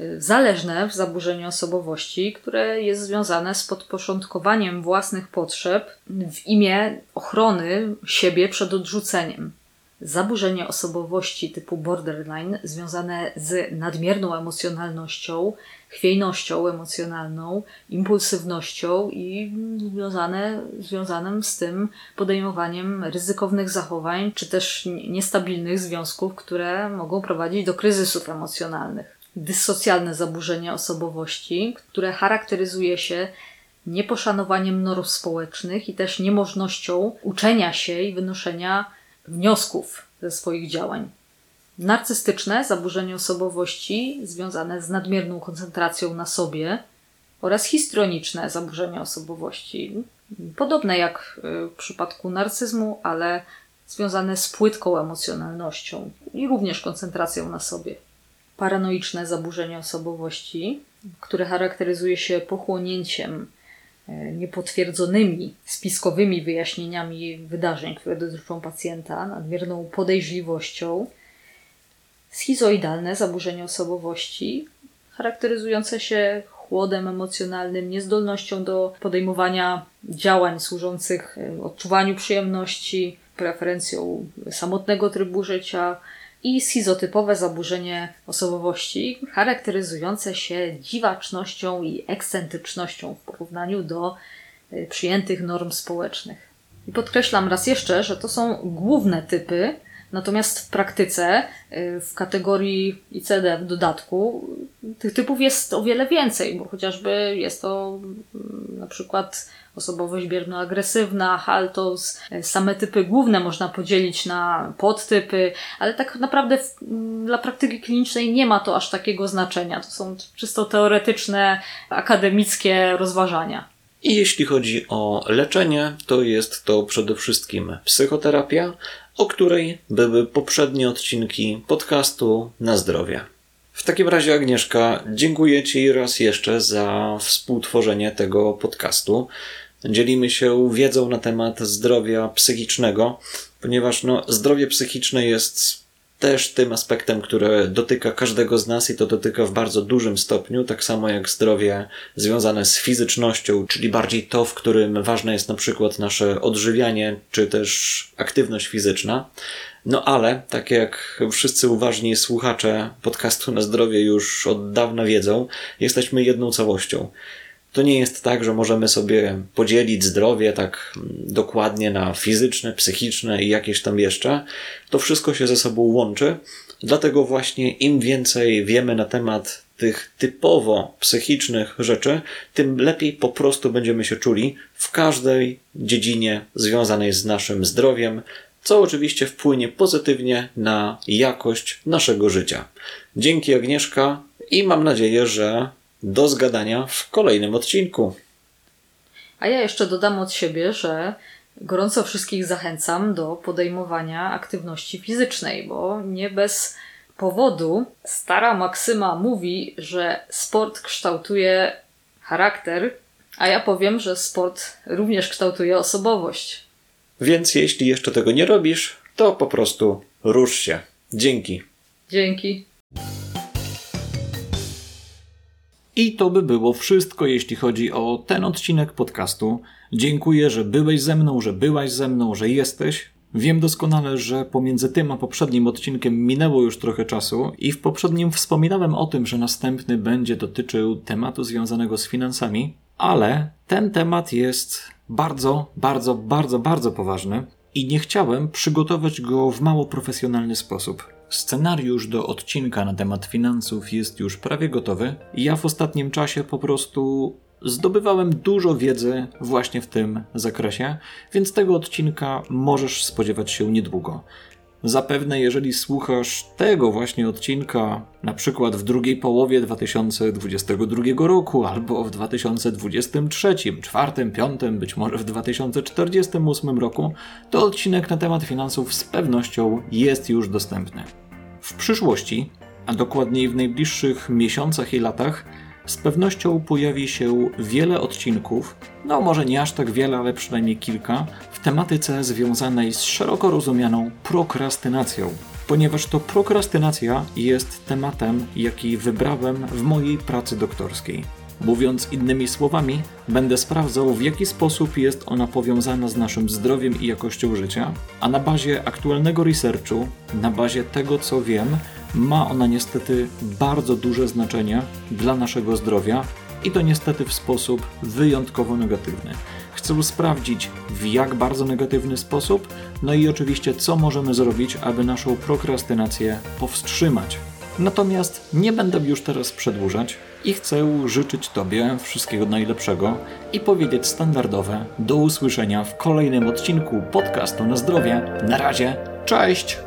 [SPEAKER 2] y, zależne zaburzenie osobowości, które jest związane z podporządkowaniem własnych potrzeb w imię ochrony siebie przed odrzuceniem. Zaburzenie osobowości typu borderline związane z nadmierną emocjonalnością, chwiejnością emocjonalną, impulsywnością i związane, związanym z tym podejmowaniem ryzykownych zachowań, czy też niestabilnych związków, które mogą prowadzić do kryzysów emocjonalnych. Dyssocjalne zaburzenie osobowości, które charakteryzuje się nieposzanowaniem norm społecznych i też niemożnością uczenia się i wynoszenia wniosków ze swoich działań. Narcystyczne zaburzenie osobowości związane z nadmierną koncentracją na sobie oraz histrioniczne zaburzenia osobowości, podobne jak y, w przypadku narcyzmu, ale związane z płytką emocjonalnością i również koncentracją na sobie. Paranoiczne zaburzenie osobowości, które charakteryzuje się pochłonięciem E, niepotwierdzonymi spiskowymi wyjaśnieniami wydarzeń, które dotyczą pacjenta, nadmierną podejrzliwością, schizoidalne zaburzenie osobowości, charakteryzujące się chłodem emocjonalnym, niezdolnością do podejmowania działań służących e, odczuwaniu przyjemności, preferencją samotnego trybu życia, i schizotypowe zaburzenie osobowości, charakteryzujące się dziwacznością i ekscentrycznością w porównaniu do y, przyjętych norm społecznych. I podkreślam raz jeszcze, że to są główne typy, natomiast w praktyce, y, w kategorii ICD w dodatku, tych typów jest o wiele więcej, bo chociażby jest to mm, na przykład osobowość bierno-agresywna, haltos, e, same typy główne można podzielić na podtypy, ale tak naprawdę w, dla praktyki klinicznej nie ma to aż takiego znaczenia. To są czysto teoretyczne, akademickie rozważania.
[SPEAKER 1] I jeśli chodzi o leczenie, to jest to przede wszystkim psychoterapia, o której były poprzednie odcinki podcastu na zdrowie. W takim razie, Agnieszka, dziękuję Ci raz jeszcze za współtworzenie tego podcastu. Dzielimy się wiedzą na temat zdrowia psychicznego, ponieważ no, zdrowie psychiczne jest też tym aspektem, który dotyka każdego z nas i to dotyka w bardzo dużym stopniu, tak samo jak zdrowie związane z fizycznością, czyli bardziej to, w którym ważne jest na przykład nasze odżywianie, czy też aktywność fizyczna. No ale, tak jak wszyscy uważni słuchacze podcastu na zdrowie już od dawna wiedzą, jesteśmy jedną całością. To nie jest tak, że możemy sobie podzielić zdrowie tak dokładnie na fizyczne, psychiczne i jakieś tam jeszcze. To wszystko się ze sobą łączy. Dlatego właśnie im więcej wiemy na temat tych typowo psychicznych rzeczy, tym lepiej po prostu będziemy się czuli w każdej dziedzinie związanej z naszym zdrowiem, co oczywiście wpłynie pozytywnie na jakość naszego życia. Dzięki Agnieszka i mam nadzieję, że do zgadania w kolejnym odcinku.
[SPEAKER 2] A ja jeszcze dodam od siebie, że gorąco wszystkich zachęcam do podejmowania aktywności fizycznej, bo nie bez powodu stara Maksyma mówi, że sport kształtuje charakter, a ja powiem, że sport również kształtuje osobowość.
[SPEAKER 1] Więc jeśli jeszcze tego nie robisz, to po prostu rusz się. Dzięki.
[SPEAKER 2] Dzięki.
[SPEAKER 1] I to by było wszystko, jeśli chodzi o ten odcinek podcastu. Dziękuję, że byłeś ze mną, że byłaś ze mną, że jesteś. Wiem doskonale, że pomiędzy tym a poprzednim odcinkiem minęło już trochę czasu i w poprzednim wspominałem o tym, że następny będzie dotyczył tematu związanego z finansami, ale ten temat jest bardzo, bardzo, bardzo, bardzo poważny i nie chciałem przygotować go w mało profesjonalny sposób. Scenariusz do odcinka na temat finansów jest już prawie gotowy ja w ostatnim czasie po prostu zdobywałem dużo wiedzy właśnie w tym zakresie, więc tego odcinka możesz spodziewać się niedługo. Zapewne, jeżeli słuchasz tego właśnie odcinka, na przykład w drugiej połowie 2022 roku, albo w 2023, 4, 5, być może w 2048 roku, to odcinek na temat finansów z pewnością jest już dostępny. W przyszłości, a dokładniej w najbliższych miesiącach i latach, z pewnością pojawi się wiele odcinków, no może nie aż tak wiele, ale przynajmniej kilka, w tematyce związanej z szeroko rozumianą prokrastynacją. Ponieważ to prokrastynacja jest tematem, jaki wybrałem w mojej pracy doktorskiej. Mówiąc innymi słowami, będę sprawdzał, w jaki sposób jest ona powiązana z naszym zdrowiem i jakością życia, a na bazie aktualnego researchu, na bazie tego, co wiem, ma ona niestety bardzo duże znaczenie dla naszego zdrowia i to niestety w sposób wyjątkowo negatywny. Chcę sprawdzić w jak bardzo negatywny sposób, no i oczywiście co możemy zrobić, aby naszą prokrastynację powstrzymać. Natomiast nie będę już teraz przedłużać i chcę życzyć Tobie wszystkiego najlepszego i powiedzieć standardowe do usłyszenia w kolejnym odcinku podcastu na zdrowie. Na razie, cześć!